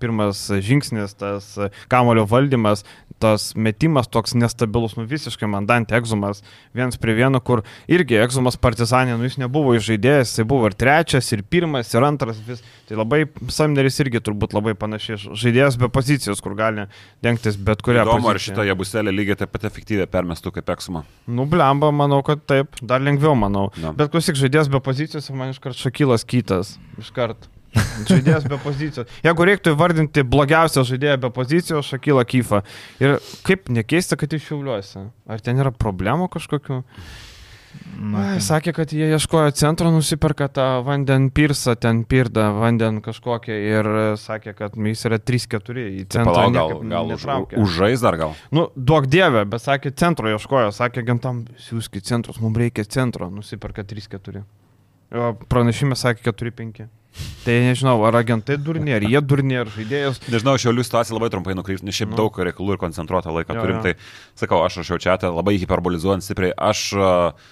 pirmas žingsnis, tas kamulio valdymas, tas metimas toks nestabilus, nu visiškai man Dante Egzumas viens prie vieno, kur irgi Egzumas partizanė, nu jis nebuvo žaidėjas, jis buvo ir trečias, ir pirmas, ir antras, vis. Tai labai Samneris irgi turbūt labai panašiai žaidėjas be pozicijos, kur gali dengtis bet kurią. Įdomu, ar šitą jabuselę lygiai taip pat efektyviai permestų kaip Egzumą? Nu, blemba, manau, kad taip, dar lengviau, manau. No. Bet klausyk, žaidėjas be pozicijos, man iškart šakylas kitas. Iškart. Žaidėjas be pozicijos. Jeigu reiktų įvardinti blogiausią žaidėją be pozicijos, Šakylą Kyfą. Ir kaip nekeista, kad iš šiauliuosi. Ar ten yra problemų kažkokiu? Na, Ai, sakė, kad jie ieškojo centro, nusiperka tą vanden pirsą, ten pirdą vanden kažkokią ir sakė, kad jis yra 3-4 į tai centrą. Tai gal, gal už, užžais dar gal? Nu, duok dievę, bet sakė, centro ieškojo, sakė, gentam, siūskit centrus, mums reikia centro, nusiperka 3-4. Pranešime sakė 4-5. Tai nežinau, ar agentai durni, ar jie durni, ar žaidėjus. Nežinau, šiaulių situacija labai trumpai nukryps, nes šiaip nu. daug reikalų ir koncentruotą laiką jo, turim. Jo. Tai sakau, aš rašiau čia, labai hiperbolizuojant stipriai. Aš uh,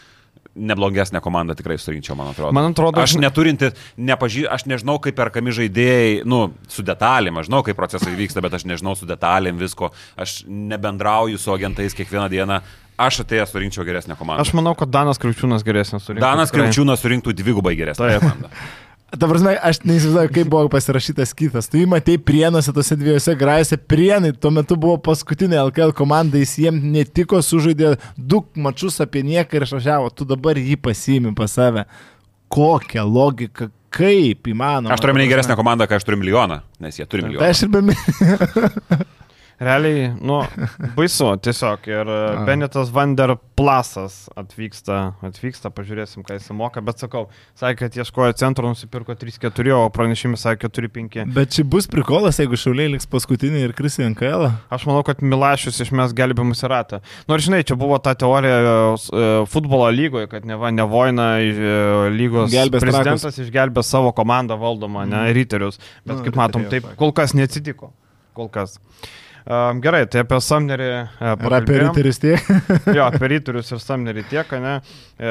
neblogesnė komanda tikrai surinkčiau, man atrodo. Man atrodo, aš neturinti, nepažy, aš nežinau, kaip perkami žaidėjai, nu, su detalėm, aš žinau, kaip procesai vyksta, bet aš nežinau su detalėm visko, aš nebendrauju su agentais kiekvieną dieną, Aš atėjęs surinkčiau geresnę komandą. Aš manau, kad Danas Kriaučiūnas geresnės surinktų. Danas Kriaučiūnas surinktų dvigubai geresnę komandą. <laughs> Ta prasme, aš neįsivaizduoju, kaip buvo pasirašytas kitas. Tu jį matei prienuose, tose dviejose grajose. Prienai tuo metu buvo paskutinė LKL komanda, jis jiems netiko, sužaidė du mačius apie nieką ir išvažiavo. Tu dabar jį pasiimi pas save. Kokia logika, kaip įmanoma. Aš turiu minėti geresnę komandą, kai aš turiu milijoną, nes jie turi milijoną. Tai aš ir be <laughs> Realiai, nu, baisu tiesiog. Ir A. Benetas Vanderplasas atvyksta, atvyksta, pažiūrėsim, ką jis moka, bet sakau, sakė, kad ieškojo centro, nusipirko 3-4, o pranešimai sakė 4-5. Bet čia bus prikolas, jeigu Šauliai liks paskutinį ir Krisi NKL. Aš manau, kad Milašius išmes gelbimus į ratą. Nors žinai, čia buvo ta teorija e, futbolo lygoje, kad neva nevoina e, lygos Gelbės prezidentas trakus. išgelbė savo komandą valdomą, ne, mm. riterius. Bet mm, kaip matom, taip kol kas neatsitiko. Kol kas. Um, gerai, tai apie Samnerį. Uh, Ir apie ryterius tiek. <laughs> Jo, apie ryterius ir Samnerį tiek, ne? E,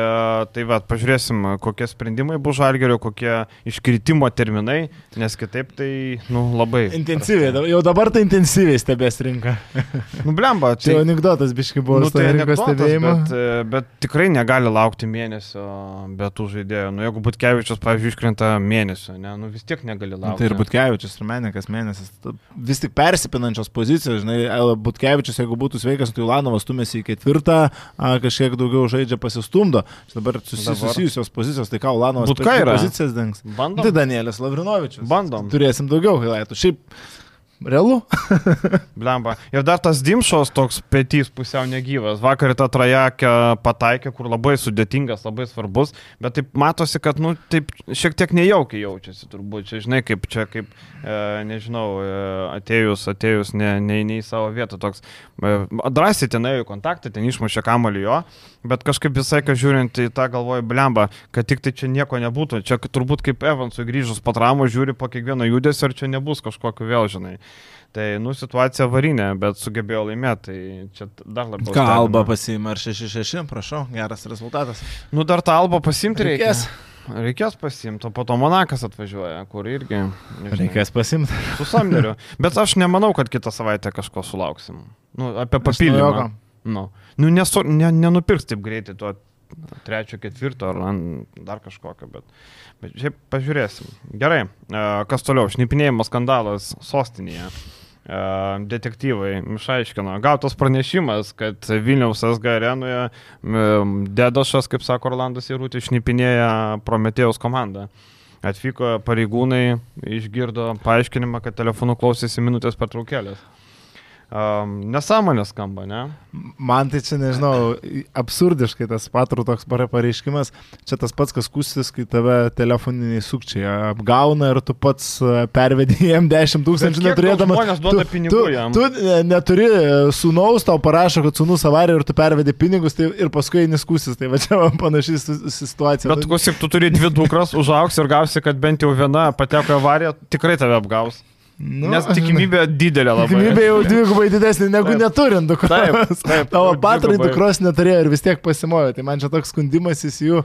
tai va, pažiūrėsim, kokie sprendimai bus žalgerio, kokie iškritimo terminai, nes kitaip tai, nu, labai. Intensyviai, da- jau dabar tai intensyviai stebės rinką. Nu, blemba, <laughs> Čia tai... anegdotas biški buvo Nu, nu, tai rinkos stebėjimo. bet, e, bet tikrai negali laukti mėnesio be tų žaidėjų. Nu, jeigu Butkevičius, pavyzdžiui, iškrenta mėnesio, ne, nu vis tiek negali Nu, laukti. tai ir Butkevičius, ir Menikas mėnesis. Vis tik persipinančios pozicijos, žinai, El- Butkevičius, jeigu būtų sveikas, tai Ulanovas stumėsi į ketvirtą, kažkiek daugiau žaidžia pasistumdo. Dabar susi, Dabar. susijusios pozicijos, tai ką Ulanovas Butka per dvi yra. pozicijas dengs. Bandom. Tai Danielis Lavrinovičius. Bandom. Turėsim daugiau highlightų. Šiaip realu. <laughs> Blemba. Ir dar tas Dimšos toks petys pusiau negyvas. Vakar tą trajekę pataikė, kur labai sudėtingas, labai svarbus, bet taip matosi, kad, nu, taip šiek tiek nejaukiai jaučiasi turbūt. Čia, žinai, kaip čia, kaip, e, nežinau, e, atėjus, atėjus ne, ne, ne į savo vietą toks. E, drąsiai ten ėjo į kontaktą, ten išmušė kamalį jo, bet kažkaip visai, kad žiūrint į tą galvoju, blemba, kad tik tai čia nieko nebūtų. Čia turbūt kaip Evansui grįžus po traumų žiūri po kiekvieno judesio ir čia nebus kažkokio vėl, žinai. Tai, nu, situacija varinė, bet sugebėjo laimėti, tai čia dar labiau. Ką Alba pasiima ar 6-6, prašau, geras rezultatas. Nu, dar tą Alba pasimti reikia. Reikės. Reikės pasimti, o po to Monakas atvažiuoja, kur irgi. nežinai, Reikės pasimti. Su Samneriu. Bet aš nemanau, kad kitą savaitę kažko sulauksim. Nu, apie papildymą. Nu, nu nesu, ne, nenupirks taip greitai to trečio, ketvirto ar dar kažkokio, bet, bet šiaip pažiūrėsim. Gerai, e, kas toliau? Šnipinėjimo skandalas sostinėje. E, Detektyvai išaiškino, gautas pranešimas, kad Vilniaus SG arenoje Dedošas, kaip sako Orlandas Irūtis, šnipinėja Prometėjos komandą. Atvyko pareigūnai, išgirdo paaiškinimą, kad telefonu klausėsi minutės pertraukėlės. Um, nesąmonė skamba, ne? Man tai čia, nežinau, absurdiškai tas patrų toks pare- pareiškimas. Čia tas pats, kas kusis, kai tave telefoniniai sukčiai apgauna ir tu pats e, pervedi jiem 10 tūkstančių neturėdamas. žmonės duoda tu, pinigų tu, jam? Tu e, neturi e, sūnaus, tau parašo, kad sūnus avarija ir tu pervedi pinigus tai, ir paskui eini skusis. Tai va čia man panašiai situacija. Bet klausyk, tu turi dvi dukras, užaugs ir gausi, kad bent jau viena pateko avariją, tikrai tave apgaus. Nu, Nes tikimybė didelė labai. Tikimybė jau dvigubai didesnė negu Taip. neturint dukros. Taip, taip, Tavo patrai dukros neturėjo ir vis tiek pasimojo. Tai man čia toks skundimasis jų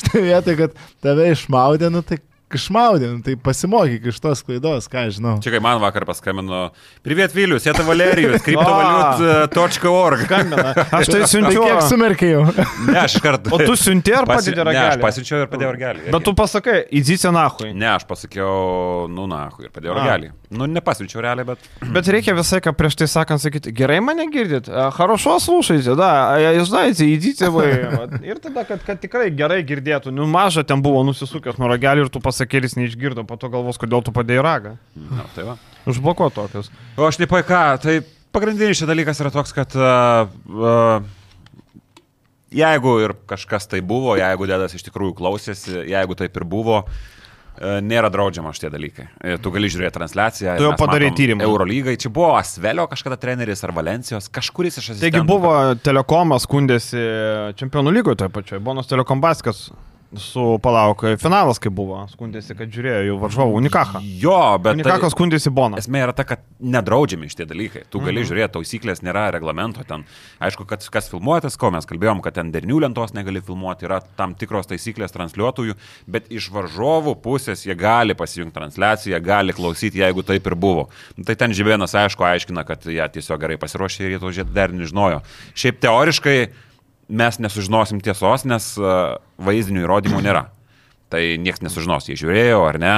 štai vietoj, kad tave išmaudė, nu tai išmaudė, nu, tai pasimokyk iš tos klaidos, ką aš žinau. Čia kai man vakar paskambino, Privet Vilius, Jeta Valerijus, kriptovaliut.org. Skambina. Aš tai Tai siunčiu. kiek sumerkiai jau? Ne, aš iš karto. O tu siunti ar Pasi- padedi Ne, aš ragelį? pasiunčiau ir padėjau ragelį. Bet tu pasakai, įdzysi nahui. Ne, aš pasakiau, nu na, ir padėjau A. ragelį. Nu, nepasiunčiau realiai, bet... Bet reikia visai, ką prieš tai sakant, sakyti, gerai mane girdit, a, хорошо слушайте, да, а я знаете, идите вы. Vat. Ir tada, kad, kad tikrai gerai girdėtų, nu maža ten buvo nusisukęs nuo ragelį ir tu pasakėlis neišgirdo, po to galvos, kodėl tu padėjai ragą. Na, tai va. Užblokuo tokius. O aš nepai ką, tai pagrindinis šis dalykas yra toks, kad uh, uh, jeigu ir kažkas tai buvo, jeigu dėdas iš tikrųjų klausėsi, jeigu taip ir buvo, e, nėra draudžiama šitie dalykai. E, Tu gali žiūrėti transliaciją. Tu jau matom tyrimą. Eurolygai, čia buvo Asvelio kažkada treneris ar Valencijos, kažkuris iš asistentų. Taigi buvo Telekomas skundėsi Čempionų lygoje toje pačioje, Bonos Telekom Baskas su palauk, finalas kaip buvo, skundėsi, kad žiūrėjo jų varžovų Unikachą. Jo, bet... Unikachas skundėsi Boną. Esmė yra ta, kad nedraudžiami šitie dalykai. Tu gali Mhm. žiūrėti, taisyklės nėra reglamento ten. Aišku, kad kas filmuotas, ko mes kalbėjom, kad ten dernių lentos negali filmuoti, yra tam tikros taisyklės transliuotojų, bet iš varžovų pusės jie gali pasijungti transliaciją, gali klausyti, jeigu taip ir buvo. Nu, Tai ten Žibėnas, aišku, aiškina, kad jie tiesiog gerai pasiruošė ir jie to dar nežinojo. Šiaip teoriškai mes nesužinosim tiesos, nes uh, vaizdinių įrodymų nėra. Tai niekas nesužinos, jie žiūrėjo ar ne.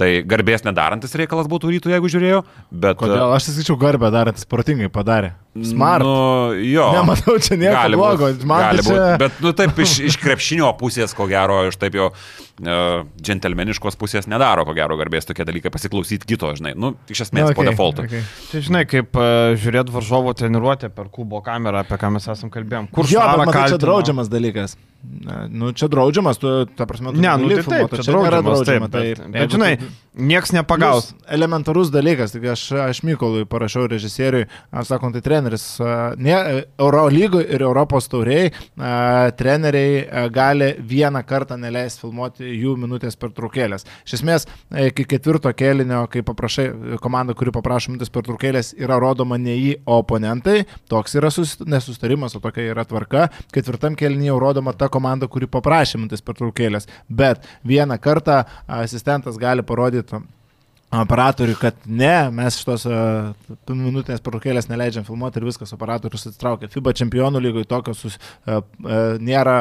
Tai garbės nedarantis reikalas būtų rytų, jeigu žiūrėjo, bet... Kodėl? Aš sakyčiau, garbę darantis protingai padarė. Smart. Nu, jo. Nematau čia nieko blogo. Man gali tai čia... bet, nu, taip, iš, iš krepšinio pusės, ko gero, iš taip jau uh, džentelmeniškos pusės nedaro, ko gero, garbės tokie dalykai pasiklausyti kito, žinai. Nu, iš esmės, okay, po defaultu. okei. Čia žinai, kaip uh, žiūrėti varžovo treniruotę per kubo kamerą, apie ką mes esam kalbėjom. Kur Jo, bet matai, čia kaltino? draudžiamas dalykas. Na, Nu, čia draudžiamas, tu, ta prasme, tu Ne, nu tai taip, filmuot, o čia nėra draudžiamas, taip, draudžiama, bet, tai- bet jeigu žinai, tu- nieks nepagaus. Plius Elementarus dalykas, tik aš, aš Mykolui parašiau režisieriui, sakom, tai treneris, ne, Euro lygų ir Europos tauriai, treneriai a, gali vieną kartą neleisti filmuoti jų minutės per traukėlės. Iš esmės, iki ketvirto kėlinio, kai paprašai, komanda, kuri paprašo minutės per traukėlės, yra rodoma ne į oponentai, toks yra nesustarimas, o tokia yra tvarka. Ketvirtam kėlinyje jau rodoma ta komanda, kuri paprašė minutės per traukėlės. Bet vieną kartą asistentas gali parodyti operatoriui, kad ne, mes šitos uh, minutinės pertraukėlės neleidžiam filmuoti ir viskas, operatorius atsitraukia. FIBA čempionų lygoje tokio sus, uh, uh, nėra,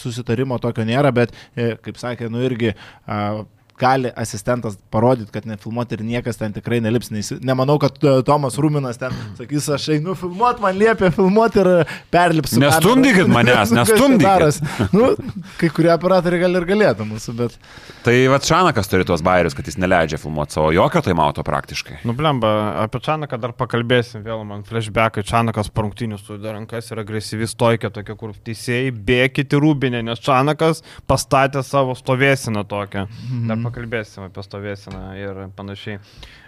susitarimo tokio nėra, bet, uh, kaip sakė, nu irgi uh, gali asistentas parodyti, kad nefilmuoti ir niekas ten tikrai nelips. Nes nemanau, kad e, Tomas Ruminas ten sakys, aš einu filmuoti, man liepia filmuoti ir perlipsiu. Nestumdykit <laughs> manęs, nu, nestumdykit. nu, kai kurie operatoriai gal ir galėtų mūsų, bet... Tai va Čanakas turi tuos bairius, kad jis neleidžia filmuoti savo jokio tai mato praktiškai. Nublemba, apie Čanaką dar pakalbėsim, vėl man flashbackai, Čanakas parungtinius turi rankas ir agresyvi stojkė tokia, kur teisėjai bėkite rūbinė, nes Čanakas pastatė savo stovėsiną tokią. Mhm. Dar pakalbėsim apie stovėsiną ir panašiai.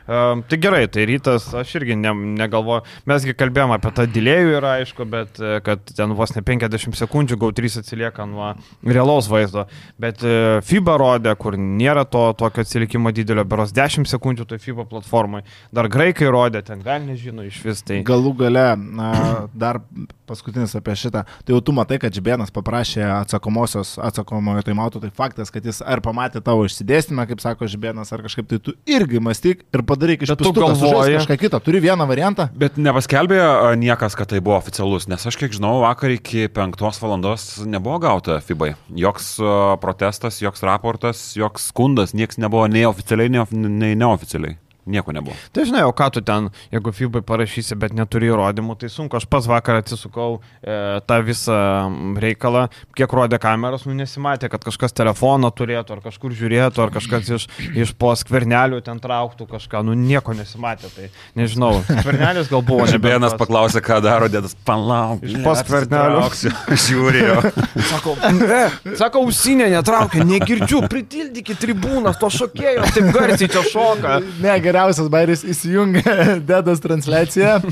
Um, tai gerai, tai rytas, aš irgi ne, negalvoju, mesgi kalbėjom apie tą dėlėjų ir aišku, bet e, kad ten vos ne 50 sekundžių GAU3 atsilieka nuo realaus vaizdo, bet uh, FIBA rodė, kur nėra to tokio atsilikimo didelio, beros 10 sekundžių toj FIBA platformai, dar graikai rodė, ten gal nežino iš vis tai. Galų gale, na, dar paskutinis apie šitą, tai jau tu matai, kad Žibėnas paprašė atsakomosios atsakomojo taimauto, tai faktas, kad jis ar pamatė tavo išsidėstymą, kaip sako Žibėnas, ar kažkaip tai tu irgi mąstyk ir padaryk iš to kažką kitą. Turi vieną variantą. Bet nepaskelbė niekas, kad tai buvo oficialus, nes aš kiek žinau, vakar iki 5 valandos nebuvo gauta FIBA. Joks protestas, joks raportas, joks skundas, niekas nebuvo nei oficialiai, nei neoficialiai. Nieko nebuvo. Tai žinai, o ką tu ten, jeigu FIBA parašysi, bet neturi įrodymų, tai sunku. Aš pas vakar atsisukau e, tą visą reikalą, kiek rodė kameros, nu nesimatė, kad kažkas telefoną turėtų, ar kažkur žiūrėtų, ar kažkas iš, iš po skvernelių ten trauktų kažką, nu nieko nesimatė. Tai nežinau, skvernelis gal buvo. <laughs> Žibėnas paklausė, ką daro dėdas, palauk. Iš po skvernelių. <laughs> Žiūrėjo. <laughs> sako, ne, sako, ausinė netraukia, negirdžiu, pritildykit tribūnas, to šokėjo, taip garsiai čia šoka. Ne, geriausias bairis įsijungia <laughs> Dedas transliaciją, e,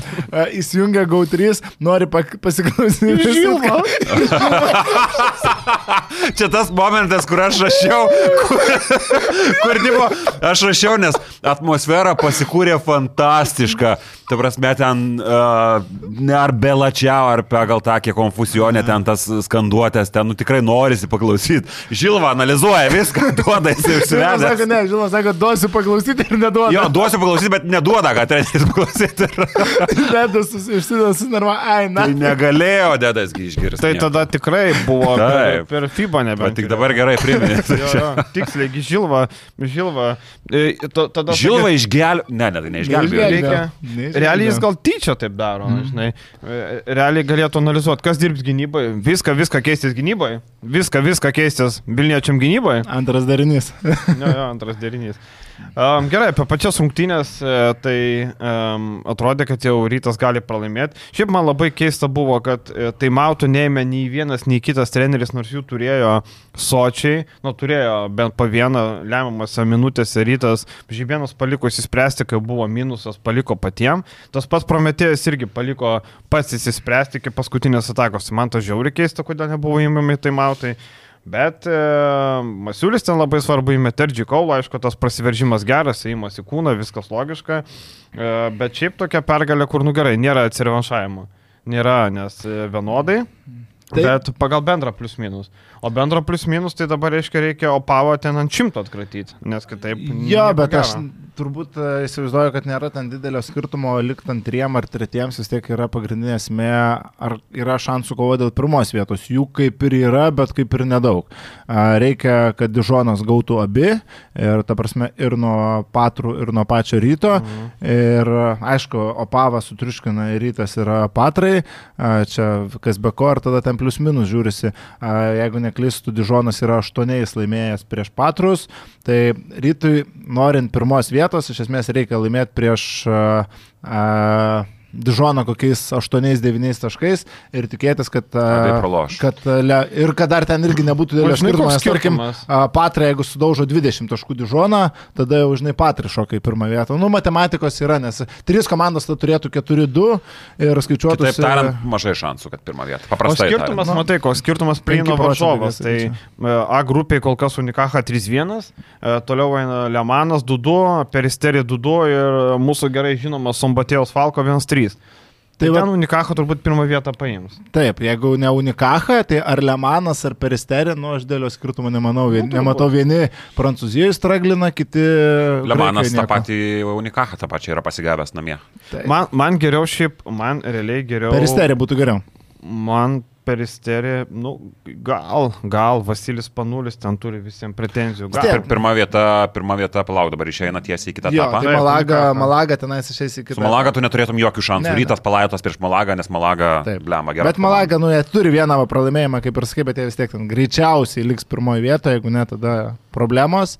įsijungia GAU3, nori pasiklausyti. Žilva. <laughs> Čia tas momentas, kur aš rašiau, kur, kur tipo, aš rašiau, nes atmosfera pasikūrė fantastiška. Tai prasme, ten uh, ne ar belačiau, ar pagal tą kiek konfusionė, ten tas skanduotės, ten nu, tikrai norisi paklausyti. Žilva analizuoja viską, <laughs> duoda užsivedęs. Žilva sako, ne, Žilva sako, duosiu paklausyti ir neduoda. Jo, duosiu paklausyti, bet neduoda, kad treneris paklausyti. <laughs> Dedas išsidas, narva, ai, na. Tai negalėjo Dedasgi išgirsti. Tai tada tikrai buvo per, per FIBA nebe. Tik dabar gerai priminė. <laughs> Tiksliai, Žilva, Žilva. E, tada Žilva išgelbėjo. Ne, ne, tai neišgelbėjo realiai jis gal tyčia taip daro, mm. žinai. E, realiai galėtų analizuoti, kas dirbs gynyboje, viską, viską keistis gynyboje, viską, viską keistis Vilniečiam gynyboje. Antras darinys. jo, jo, antras darinys. <laughs> Um, gerai, apie pačias rungtynės, e, tai um, atrodė, kad jau rytas gali pralaimėti. Šiaip man labai keista buvo, kad e, tai mautų neėmė nei vienas, nei kitas treneris, nors jų turėjo sočiai, nu turėjo bent po vieną lemiamąsią minutėse rytas, žybienas paliko įsispręsti, kai buvo minusas, paliko patiem. Tas pats prometėjas irgi paliko pats įsispręsti iki paskutinės atakos. Man to žiauri keista, kodėl nebuvo įmami tai mautai. Bet e, Masiulis ten labai svarbu įmetė ir Džikaulą, aišku, tas prasiveržimas geras, įimas į kūną, viskas logiška. E, bet šiaip tokia pergalė, kur nu gerai, nėra atsirevanšavimo. Nėra, nes e, vienodai. Taip. Bet pagal bendrą plius minus. O bendro plius minus tai dabar reiškia reikia opavo ten ant šimto atkratyti, nes kitaip. Jo, bet aš turbūt e, įsivaizduoju, kad nėra ten didelio skirtumo likti ant triem ar tretiems, vis tiek yra pagrindinė esmė, ar yra šansų kovo dėl pirmos vietos. Jų kaip ir yra, bet kaip ir nedaug. Reikia, kad Dižonas gautų abi, ir ta prasme ir nuo patrų, ir nuo pačio ryto. Mhm. Ir aišku, opava sutriuškina ir rytas yra patrai, čia kas be ko, ir tada ten plius minus žiūrisi. Jeigu neklystų, Dižonas yra aštuoniais laimėjęs prieš patrus, tai rytui norint pirmos vietos iš esmės reikia laimėti prieš uh, uh, Dižoną kokiais 8-9 taškais ir tikėtis, kad, Abiej praloš. kad, le, ir kad dar ten irgi nebūtų didelio O skirtumo. tarkim, skirtumas? Patra, jeigu sudaužo 20 taškų Dižoną, tada jau, žinai, Patri šoka į pirmą vietą. Nu, matematikos yra, nes trys komandos tada turėtų 4-2 ir skaičiuotų. Kitaip tariant, mažai šansų, kad pirmą vietą. O Paprastai. skirtumas, tariant. matai, koks skirtumas prieino 5 procentai varžovas. Tai e, A grupiai kol kas Unikaha 3-1, e, toliau eina Lemanas 2-2, Peristerė 2-2 ir mūsų gerai žinomas Sombatėjos Falko 1-3. Tai, Tai tai va- ten Unikaha turbūt pirmą vietą paims. Taip, jeigu ne Unikaha, tai ar Lemanas, ar Peristerė, nu aš dėlio skirtumo nemanau. Vien, Nu, nematau, vieni Prancūzijoje straglina, kiti... Lemanas tą patį Unikachą tą pačią yra pasigavęs namie. Taip. Man, man geriau šiaip, man realiai geriau. Peristerė būtų geriau. Man Peristerė, nu, gal, gal Vasilis Panulis ten turi visiems pretenzijų. Gal. Pir, pirma vieta, pirma vieta, palauk, dabar išeina tiesiai į kitą Jo, etapą. tai Malaga. Malaga tenais išeis į kitą. Su Malaga tu neturėtum jokių šansų. Ne, ne. Rytas palaidotas prieš Malagą, nes Malaga, blema, gerai. Bet Malaga, nu, jie turi vieną pralaimėjimą, kaip ir sakai, bet jie vis tiek ten greičiausiai liks pirmoje vietoje, jeigu ne, tada problemos.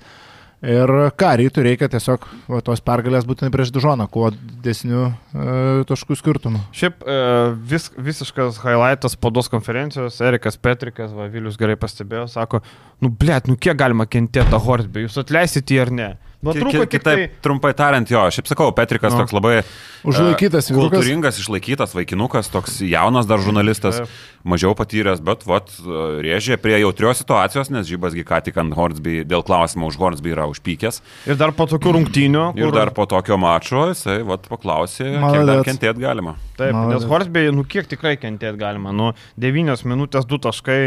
Ir ką, rytų reikia tiesiog va, tos pergalės būtinai prieš Dižoną, kuo didesnių e, taškų skirtumų. Šiaip e, vis, visiškas highlightas spaudos konferencijos, Erikas Petrikas, va, Vilius gerai pastebėjo, sako, nu blėt, nu kiek galima kentėti tą Horsbį, jūs atleisite jį ar ne? Nu, trūko tik Kitaip, tai... trumpai tariant, jo, šiaip sakau, Petrikas Nu. toks labai Užlaikytas e, vyrukas. kultūringas, išlaikytas vaikinukas, toks jaunas dar žurnalistas, Taip. Mažiau patyręs, bet vat, rėžė prie jautrios situacijos, nes Žybasgi ką tik ant Hornsby, dėl klausimo už Hornsby yra užpykęs. Ir dar po tokių rungtynių. Ir dar po tokio mačo jisai vat, paklausė, kiek dar kentėti galima. Taip, Maladec. nes Horsbį, nu kiek tikrai kentėti galima, nu 9 minutės 2 taškai,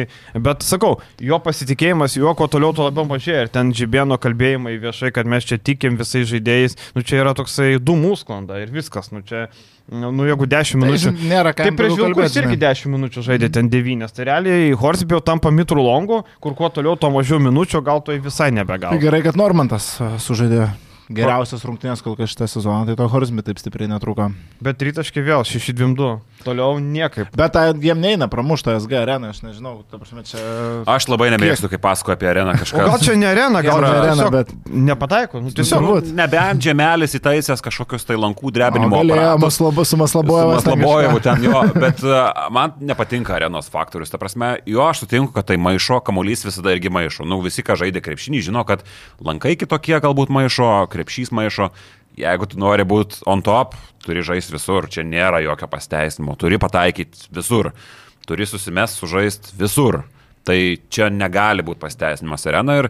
bet sakau, jo pasitikėjimas, jo kuo toliau, tuo labiau mažėja ir ten Žibėno kalbėjimai viešai, kad mes čia tikim visais žaidėjais, nu čia yra toksai dūmų sklanda ir viskas, nu čia, nu nu, jeigu 10 Tai, minučių. žin- nėra ką Taip, prieš Vilkus irgi žinai. 10 minučių žaidė ten 9. Tai realiai Horsbio tampa mitrų longu, kur kuo toliau, tuo mažiau minučių, gal to visai Tai nebegal. gerai, kad Normantas a, sužaidė geriausias rungtynės kol kas šitą sezoną, tai to Horsby taip stipriai netruko. Bet rytaškai vėl 6-2. Toliau niekaip. Bet tai jiem neina pramušto SG areną, aš nežinau, ta prasme, čia... Aš labai nemėgstu, kai pasako apie areną O kažką. gal čia ne arena, gal ne arena, bet- nepataiko. Nu, tiesiog. Turbūt. Nebent žemelis įtaisęs kažkokius tai lankų drebinimo Galėjo su Maslabojevu. Maslabojevu ten jo, bet uh, man nepatinka arenos faktorius. Ta prasme, jo aš sutinku, kad tai maišo, kamuolys visada irgi maišo. Nu, visi, ką žaidė krepšinį, žino, kad lankai kitokie galbūt maišo, krepšys maišo. Jeigu tu nori būti on top, turi žaisti visur, čia nėra jokio pasteisinimo, turi pataikyti visur, turi susimest, sužaisti visur. Tai čia negali būti pasteisinimas arena ir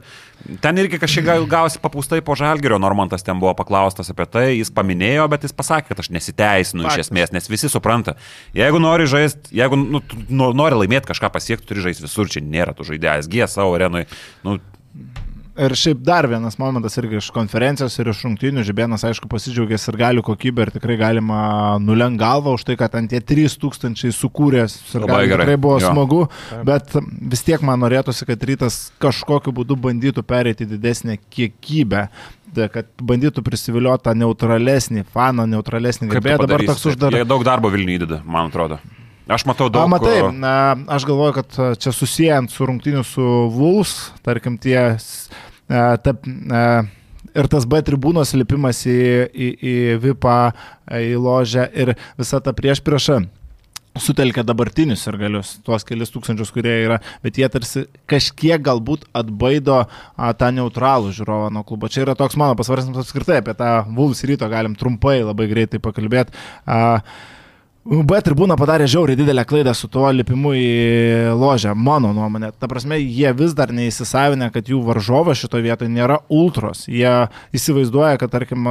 ten irgi kažkiek gal- gausi papūstai po žalgerio, Normantas ten buvo paklaustas apie tai, jis paminėjo, bet jis pasakė, kad aš nesiteisinu iš Faktas. esmės, nes visi supranta, jeigu nori žaisti, jeigu nu, nori laimėti kažką pasiekti, turi žaisti visur, čia nėra tu žaidėjas, G savo arenui, nu, Ir šiaip dar vienas momentas irgi iš konferencijos ir iš rungtynių. Žibėnas, aišku, pasidžiaugęs ir galių kokybę ir tikrai galima nulenk galvą už tai, kad ant tie 3000 sukūrės. Ir Labai gali, gerai. tikrai buvo Jo. smagu, bet vis tiek man norėtųsi, kad rytas kažkokiu būdu bandytų pereiti didesnę kiekybę. Tai, kad bandytų prisivilioti tą neutralesnį faną, neutralesnį gerbėją. Dabar toks uždaras. Jie daug darbo Vilniui įdeda, man atrodo. Aš matau daug. matai, o, na, aš galvoju, kad a, čia susijęs su rungtyniu su Vuls, tarkim, tie, a, ta, ir tas B tribūnos lipimas į, į, į VIPą, į ložę ir visa ta prieš priešą. Sutelkia dabartinius ir galius, tuos kelius tūkstančius, kurie yra, bet jie tarsi kažkiek galbūt atbaido a, tą neutralų žiūrovą nuo klubo. Čia yra toks mano pasvarstymas apskritai apie tą Vuls ryto, galim trumpai labai greitai pakalbėti. A, B tribūna padarė žiauriai didelę klaidą su tuo lipimu į ložę, mano nuomonė. Ta prasme, jie vis dar neįsisavinę, kad jų varžovas šitoje vietoje nėra ultros. Jie įsivaizduoja, kad, tarkim,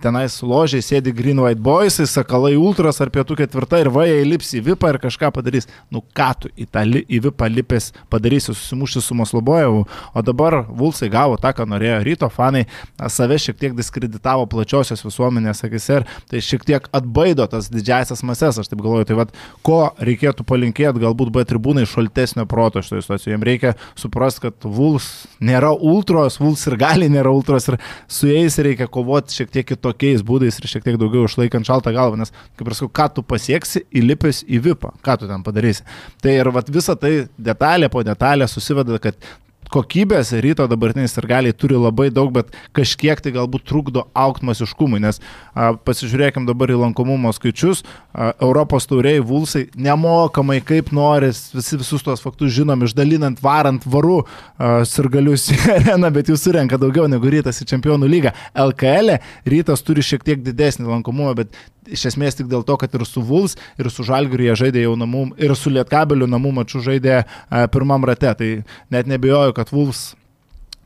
tenais ložiai sėdi Green White Boys, sakalai ultros ar pietų ketvirta ir va, jie įlips į VIPą ir kažką padarys. Nu ką tu į tą li, į VIPą lipęs padarysi, susimušti su Maslobojevu. O dabar Vulsai gavo tą, ką norėjo. Ryto fanai save šiek tiek diskreditavo plačiosios visuomenės akise ir tai šiek tiek atbaido tas didžiasias mases klases, aš taip galvoju, tai vad, ko reikėtų palinkėti galbūt B tribūnai šaltesnio proto šitoje situacijoje. Jiems reikia suprasti, kad Vuls nėra ultros, Vuls ir gali nėra ultros ir su jais reikia kovoti šiek tiek kitokiais būdais ir šiek tiek daugiau išlaikant šaltą galvą, nes, kaip ir sakau, ką tu pasieksi įlipęs į VIPą, ką tu ten padarysi. Tai ir vad visa tai detalė po detalė susiveda, kad kokybės ryto dabartiniai sirgaliai turi labai daug, bet kažkiek tai galbūt trukdo aukti masiškumui, nes a, pasižiūrėkim dabar į lankomumo skaičius, a, Europos tauriai Vulsai nemokamai kaip noris, visi visus tuos faktus žinom, išdalinant, varant varu a, sirgalius į <laughs> areną, bet jų surenka daugiau negu rytas į čempionų lygą. LKL e rytas turi šiek tiek didesnį lankomumą, bet iš esmės tik dėl to, kad ir su Vuls, ir su Žalgiriu jie žaidė jau namų, ir su Lietkabeliu namų mačiu žaidė a, pirmam rate. Tai net nebejoju, kad Vuls e,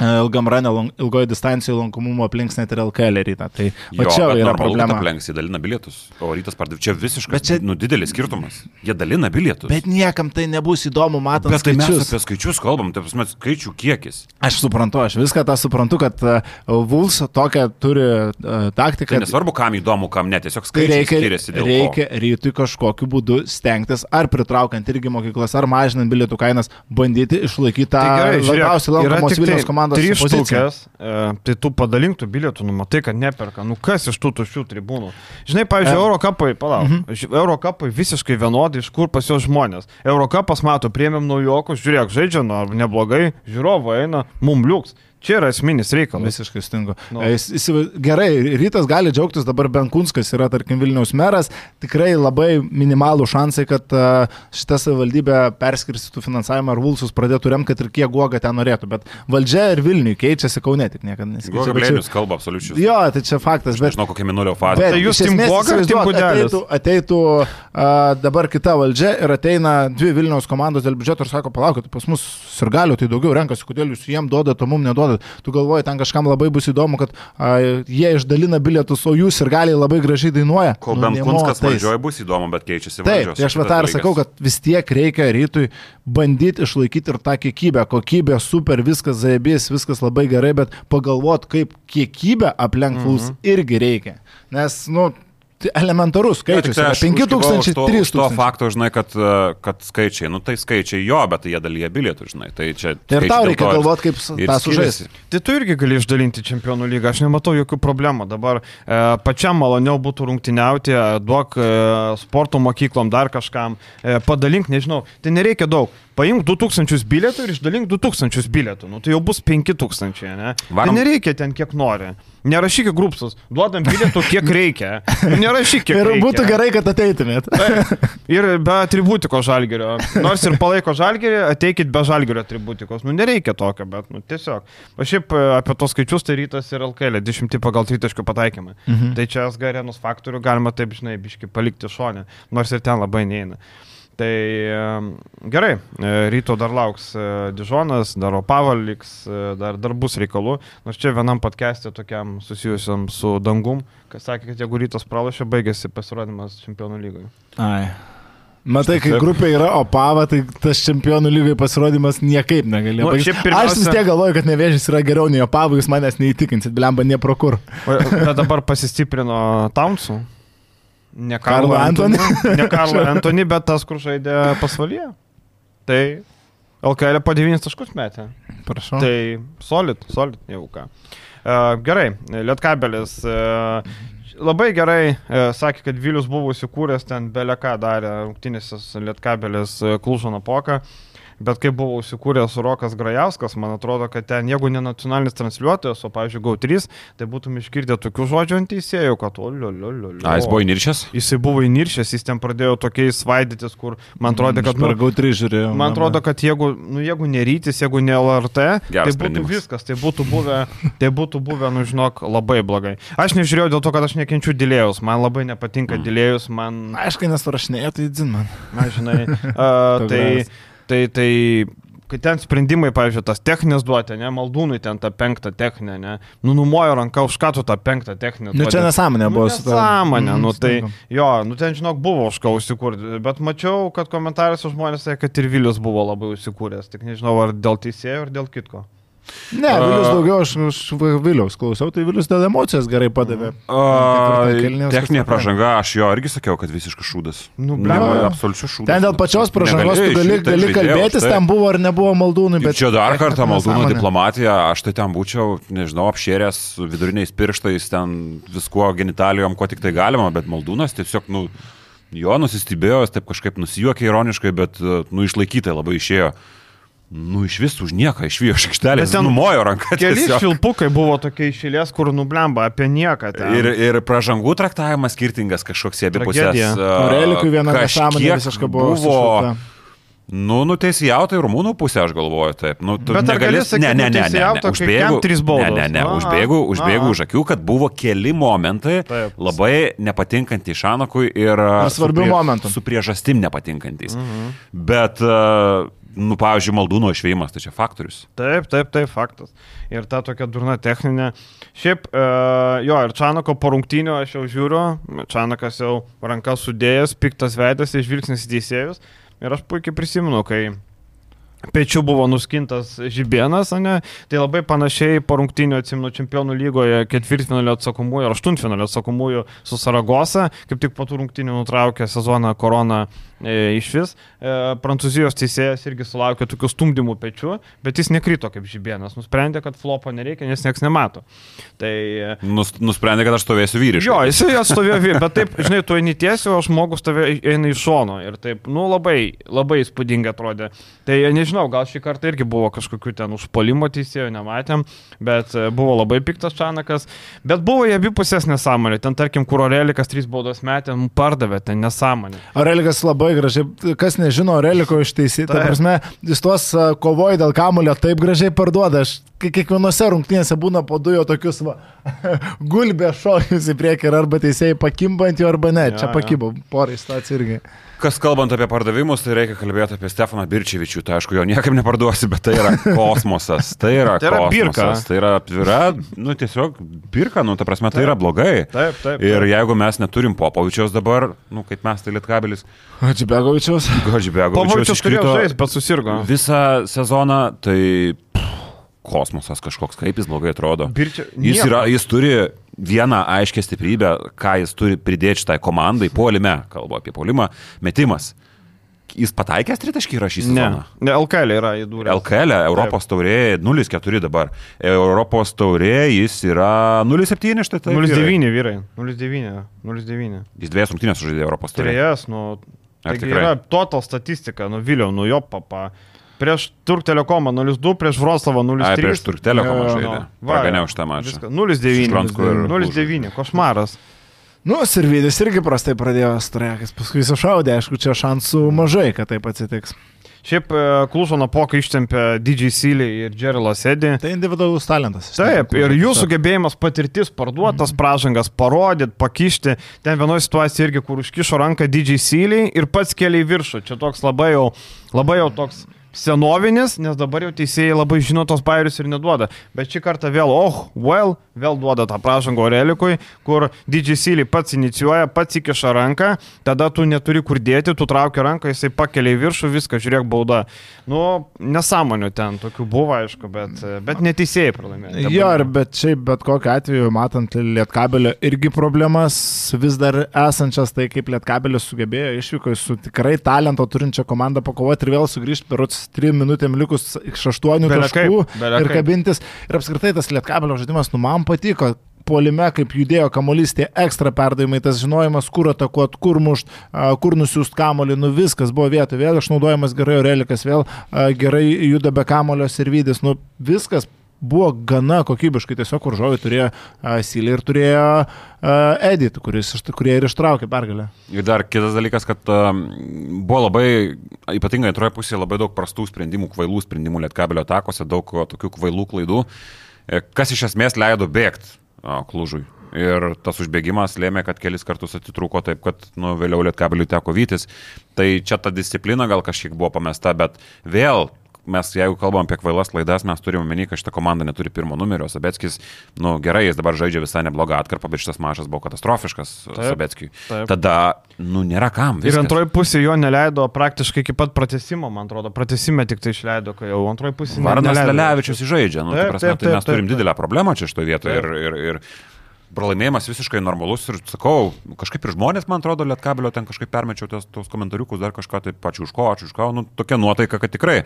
ilgam ranė, ilgoje distancijoje lankomumo aplinks net ir LKL rytą. Tai Jo, čia bet yra problema. Aplenks, jie dalina bilietus, o rytas pardavė. Čia visiškai čia- nu, didelis skirtumas. Jie dalina bilietus. Bet niekam tai nebus įdomu, matant Bet tai mes skaičius. apie skaičius kalbam, tai prasme skaičių kiekis. Aš suprantu, aš viską tą suprantu, kad uh, Vuls tokią turi uh, taktiką. Tai nesvarbu, kam įdomu, kam ne, tiesiog Tai skaičiai reikia, skiriasi reikia rytui kažkokiu būdu stengtis, ar pritraukiant irgi mokyklas, ar mažinant bilietų kainas, bandyti išlaikyti tą Tai gerai, labiausiai lankomos Vilnius komandos trys štukės, e, tai tu padalink tų bilietų, nu matai, kad neperka. Nu kas iš tų tuščių tribūnų? Žinai, pavyzdžiui, E. Eurocapai, palauk. Mm Eurocapai visiškai vienodai, iš kur pas juos žmonės. Eurocapas mato, priemėm naujokus, žiūrėk, žaidžia, nu, ar neblogai, žiūrovai eina, mum liuks. Čia yra esminis reikalas. Visiškai stingu. Nu. No. Įsiva... Gerai, rytas gali džiaugtis, dabar Benkunskas yra, tarkim, Vilniaus meras, tikrai labai minimalų šansai, kad a, šita savivaldybė perskirstytų finansavimą ar Vulsus pradėtų remti, kad ir kiek guoga ten norėtų, bet valdžia ir Vilniui keičiasi Kaune, tik niekada nesikeičia. Bet Goglėnius čia- kalba absoliučiai. Jo, tai čia faktas, bet Nežinau, kokia minulio fazė. Tai jūs Tim Goga Tim Gudelis? Ateitų, ateitų a, dabar kita valdžia ir ateina dvi Vilniaus komandos dėl biudžeto ir sako, palaukit, pas mus sirgalių tai daugiau renkasi, kodėl jūs jiem duodate, o mum neduodate. Tu galvoji, ten kažkam labai bus įdomu, kad a, jie išdalina bilietus, o jūs sirgaliai labai gražiai dainuoja. Kol Nu, bent Kunskas valdžioje bus įdomu, bet keičiasi Taip, valdžios. tai aš va tą ir Kitas sakau, kad vis tiek reikia rytui bandyti išlaikyti ir tą kiekybę. Kokybė super, viskas zaibys, viskas labai gerai, bet pagalvot, kaip kiekybę aplenk Vuls Mhm. irgi reikia. Nes, nu, elementarus skaičius. tai aš 5000, užkibau už to- už To 3000. fakto, žinai, kad, e, kad skaičiai, nu tai skaičiai jo, bet jie dalyja bilietų, žinai. Tai čia... Tai ir tau reikia to galvoti, kaip tą sužaisti. Tai tu irgi gali išdalinti čempionų lygą, aš nematau jokių problemų. Dabar e, pačiam maloniau būtų rungtyniauti, e, duok e, sporto mokyklom dar kažkam, e, padalink, nežinau, tai nereikia daug. Paimk 2000 bilietų ir išdalink 2000 bilietų, nu tai jau bus 5000, ne? Varom- Tai nereikia ten kiek nori. Nerašyk į grupsus, duodam bilietų kiek reikia. Nerašyk kiek Ir reikia. būtų gerai, kad ateitumėt. <laughs> Ir be atributiko žalgerio. Nors ir palaiko žalgerį, ateikit be žalgerio atributikos. Nu, nereikia tokio, bet, nu, tiesiog. O šiaip e, apie tos skaičius tai rytas ir LKL, 10 pagal 30 pataikymą. Mhm. Tai čia SG arenos faktorių galima taip, žinai, biški palikti šonę, nors ir ten labai neina. Tai gerai, e, ryto dar lauks e, Dižonas, dar Opava liks, e, dar, dar bus reikalų. Nors čia vienam podcast'e tokiam susijusiam su dangum, kas sakė, kad jeigu rytas pralašė, baigėsi pasirodymas čempionų lygoje. Ai. Matai, kai grupė yra opava, tai tas čempionų lygai pasirodymas niekaip negalėjo. Nu, pirmiausia- Aš vis tiek galvoju, kad nevėžys yra geriau nei opava, jūs manęs neįtikinsit, blemba, nie pro kur. Bet dabar pasistiprino Townsų. Ne Karlo. Antony. <laughs> Ne Karlo Antony, bet tas, kur žaidė pasvalyje. Tai LKL po 9 taškus metė. Prašau. Tai solid, solid, jau ką. Uh, gerai, Lietkabelis. Uh, labai gerai uh, sakė, kad Vilius buvo įsikūręs ten beleką darė rungtynėse Lietkabelis Klužano poką. Bet kai buvo įsikūręs Rokas Grajauskas, man atrodo, kad ten, jeigu ne nacionalinis transliuotojas, o, pavyzdžiui, GAU3, tai būtum išgirdę tokių žodžių ant teisėjų, kad, o, liuliuliu. A, jis buvo įniršęs? Jisai buvo įniršęs, jis ten pradėjo tokiais svaidytis, kur man atrodo, kad... Per Nu, gautri žiūrėjau. man atrodo, kad jeigu, nu, jeigu nerytis, jeigu ne LRT, Geras tai būtų viskas, tai būtų buvę, tai būtų buvę, nu, žinok, labai blogai. Aš nežiūrėjau dėl to, kad aš nekenčiu dėlėjus, man labai nepatinka mm. dėlėjus, man... Aišku, nesurašinėjau, tai dzin man. Na, žinai, <laughs> uh, tai, geras. Tai, tai, kai ten sprendimai, pavyzdžiui, tas techninės duotė, ne, maldūnui ten tą penktą techninę, ne, nu, numojo ranką už ką tu tą penktą techninę. Nu, čia nesąmonė Nu, buvo su ta- Nesąmonė, Mhm, nu tai, jo, nu ten, žinok, buvo už ką užsikurti, bet mačiau, kad komentaruose žmonės sakė, kad ir Vilius buvo labai užsikūręs, tik nežinau, ar dėl teisėjo, ar dėl kitko. Ne, Vilius daugiau, aš, aš Viliaus klausiau, tai Vilius dėl emocijos gerai padavė. Viskas Techninė pražanga, aš jo irgi sakiau, kad visiškas šūdas. Nu, Ne, blemba. absoliučius šūdas. Ten dėl pačios pražangos tu gali, gali kalbėtis, ten buvo ar nebuvo maldūnų, Bet čia dar kartą maldūnų diplomatija, aš tai ten būčiau, nežinau, apšėręs viduriniais pirštais, ten viskuo genitalijom, ko tik tai galima, bet maldūnas tiesiog, nu, jo nusistebėjo, jis taip kažkaip nusijuokė ironiškai, bet, nu, išlaikytai labai išėjo. Nu iš vis už nieką iš aikštelės, Bet ten numojo ranką. Keli šilpukai buvo tokie išėlės, kur nublemba apie nieką. Ten. Ir, ir pražangų traktavimas skirtingas kažkoks į abi pusės. Tragedija. a, Relikui viena nesąmonė visiškai buvo. buvo sušaukta. Nu, nuteisėjautai rumūnų pusė, aš galvoju, taip. Nu, tu Bet ar negali gali sakyt, Ne, ne, ne, ne, ne. Užbėgu, ne, ne, ne, Aha, užbėgu, užbėgu už akių, kad buvo keli momentai Taip. labai nepatinkantys Šanokui ir... svarbių su momentų. Su priežastim nepatinkantys. Mhm. Bet, a, nu, pavyzdžiui, maldūno išveimas, tai čia faktorius. Taip, taip, taip, faktas. Ir ta tokia durna techninė. Šiaip, e, jo, ir Čanako po rungtynio aš jau žiūriu, Čanakas jau rankas sudėjęs, piktas veidas, išvilgsnis į teisėjus. Ir aš puikiai prisimenu, kai pečių buvo nuskintas žibienas, ne? tai labai panašiai po rungtynio atsimenu čempionų lygoje ketvirtfinalio atsakomųjų ar aštuntfinalio atsakomųjų su Saragosa, kaip tik po tų rungtynių nutraukė sezoną korona e, iš vis. E, Prancūzijos teisėjas irgi sulaukė tokių stumdymų pečių, bet jis nekrito kaip žibienas, nusprendė, kad flopo nereikia, nes niekas nemato. Tai e, Nus, nusprendė, kad aš stovėsiu vyriškai. Jo, jisai atstovėjo vyr, bet taip, žinai, tu eini tiesiai, o žmogus tave eina iš šono ir taip, nu labai, labai įspūdingai atrodė. Tai nežinau, gal šį kartą irgi buvo kažkokių ten užpolimo teisėjų, nematėm, bet e, buvo labai piktas Čanakas, bet buvo jie abipusės nesąmonė, ten tarkim, kur Orelikas trys baudos metė, pardavė ten nesąmonė. Aurelikas labai gražiai, kas nežino Aureliko išteisyti, ta Taip. prasme, jis tuos a, kovoja dėl kamulio taip gražiai parduoda. Aš kiekvienose rungtynėse būna po du jo tokius va, <laughs> gulbė šokius į priekį ir arba teisėjai pakimba ant jo arba ne. Jo, Čia jo. pakybo, porai situacijų irgi. Kas kalbant apie pardavimus, tai reikia kalbėti apie Stefaną Birčevičių. Tai aišku, jo niekam neparduosi, bet tai yra <laughs> kosmosas. Tai yra, Tai yra birka. Tai yra, yra, nu tiesiog birka, nu ta prasme, tai yra blogai. Taip, taip. Ir jeigu mes neturim Popovičiaus dabar, nu kaip mes tai Lietkabelis, Ačiūbegovičiaus. Godžibegovičius Pavardžius turėjo žaisti, bet susirgo. visą sezoną, tai pff, kosmosas kažkoks, kaip jis blogai atrodo. Birčia- Jis, yra, jis turi vieną aiškę stiprybę, ką jis turi pridėti šitai komandai, puolime, kalbu apie puolimą, metimas. Jis pataikęs tritaškį šį Ne, sezoną. ne LKL yra įdūrė. LKL, Europos taurė 0,4 dabar. Europos taurė jis yra 0,7 štai tai. 0,9 vyrai. 0,9. 0,9. Jis dviejas rungtynės sužaidė Europos taurė. Trejas, nu. Tikrai? yra total statistika, nu Viliau, nu jo papa. Prieš Turk Telekomą 0,2, prieš Vroclavą 0,3. Ai, prieš Turk Telekomą Jo, žaidė. nu, va, Praganiau šitą mačą. Viską. 0,9. Šlonskų ir 0,9. Košmaras. Nu, Sirvidis irgi prastai pradėjo strekas, paskui sušaudė, aišku, čia šansų mažai, kad taip atsitiks. Šiaip e, Klužono poką ištempė DJ Silį ir Jerilo Sėdį. Tai individualus talentas. Taip, ir jų sugebėjimas patirtis parduotas, pražangas parodyti, pakišti. Ten vienoje situacijoje irgi, kur užkišo ranką DJ Silį ir pats keliai viršų. Čia toks labai jau, labai jau toks senovinis, nes dabar jau teisėjai labai žino tos bairius ir neduoda. Bet šį kartą vėl, oh, well, vėl duoda tą pražangą Orelikui, kur Silį pats inicijuoja, pats įkiša ranką, tada tu neturi kur dėti, tu trauki ranką, jisai pakelia į viršų, viską, žiūrėk, bauda. Nu, nesąmonių ten tokių buvo, aišku, bet, bet neteisėjai pralaimėjo. Jo, ir bet šiaip bet kokiu atveju, matant Lietkabelio irgi problemas vis dar esančias, tai kaip Lietkabelis sugebėjo išvyko su tikrai talento turinčia komanda pakovoti ir vėl sugrįžti per 3 minutėm likus iš 8 Bele taškų ir kabintis. Ir apskritai tas Lietkabelio žaidimas, nu man patiko. Polime, kaip judėjo kamuolys, tie ekstra perdavimai, tas žinojimas, kur atakuot, kur mušt, kur nusiųst kamuolį, nu viskas buvo vietoje, vėl išnaudojamas gerai Orelikas, vėl gerai juda be kamulio servidis, nu viskas buvo gana kokybiškai, tiesiog varžovai turėjo Silį ir turėjo Edit, kuris, kurie ir ištraukė pergalę. Ir dar kitas dalykas, kad buvo labai, ypatingai antroje pusėje, labai daug prastų sprendimų, kvailų sprendimų lietkabelio atakose, daug tokių kvailų klaidų, e, kas iš esmės leido bėgti klužui. Ir tas užbėgimas lėmė, kad kelis kartus atitrūko taip, kad nu, vėliau lietkabeliui teko vytis. Tai čia ta disciplina gal kažkiek buvo pamesta, bet vėl mes, jeigu kalbam apie kvailas klaidas, mes turime omeny, kad šita komanda neturi pirmo numerio. Sabetskis, nu gerai, jis dabar žaidžia visai neblogą atkarpą, bet šitas mačas buvo katastrofiškas Taip, Sabetskiui. taip. Tada, nu nėra kam. Ir viskas. antroji pusė jo neleido praktiškai iki pat pratesimo, man atrodo. Pratesime tik tai išleido, kai jau antroji pusė. Varnas. Lelevičius žaidžia, nu, Taip, taip, prasme, taip, tai mes taip, turim taip, didelę problemą čia šitoje vietoje. Ir, ir, ir pralaimėjimas visiškai normalus ir sakau, kažkaip ir žmonės, man atrodo, lietkabelio ten kažkaip permečiau tos, tos komentariukus, dar kažką tai pačiu už ko, ačiū už ką, nu tokia nuotaika, kad tikrai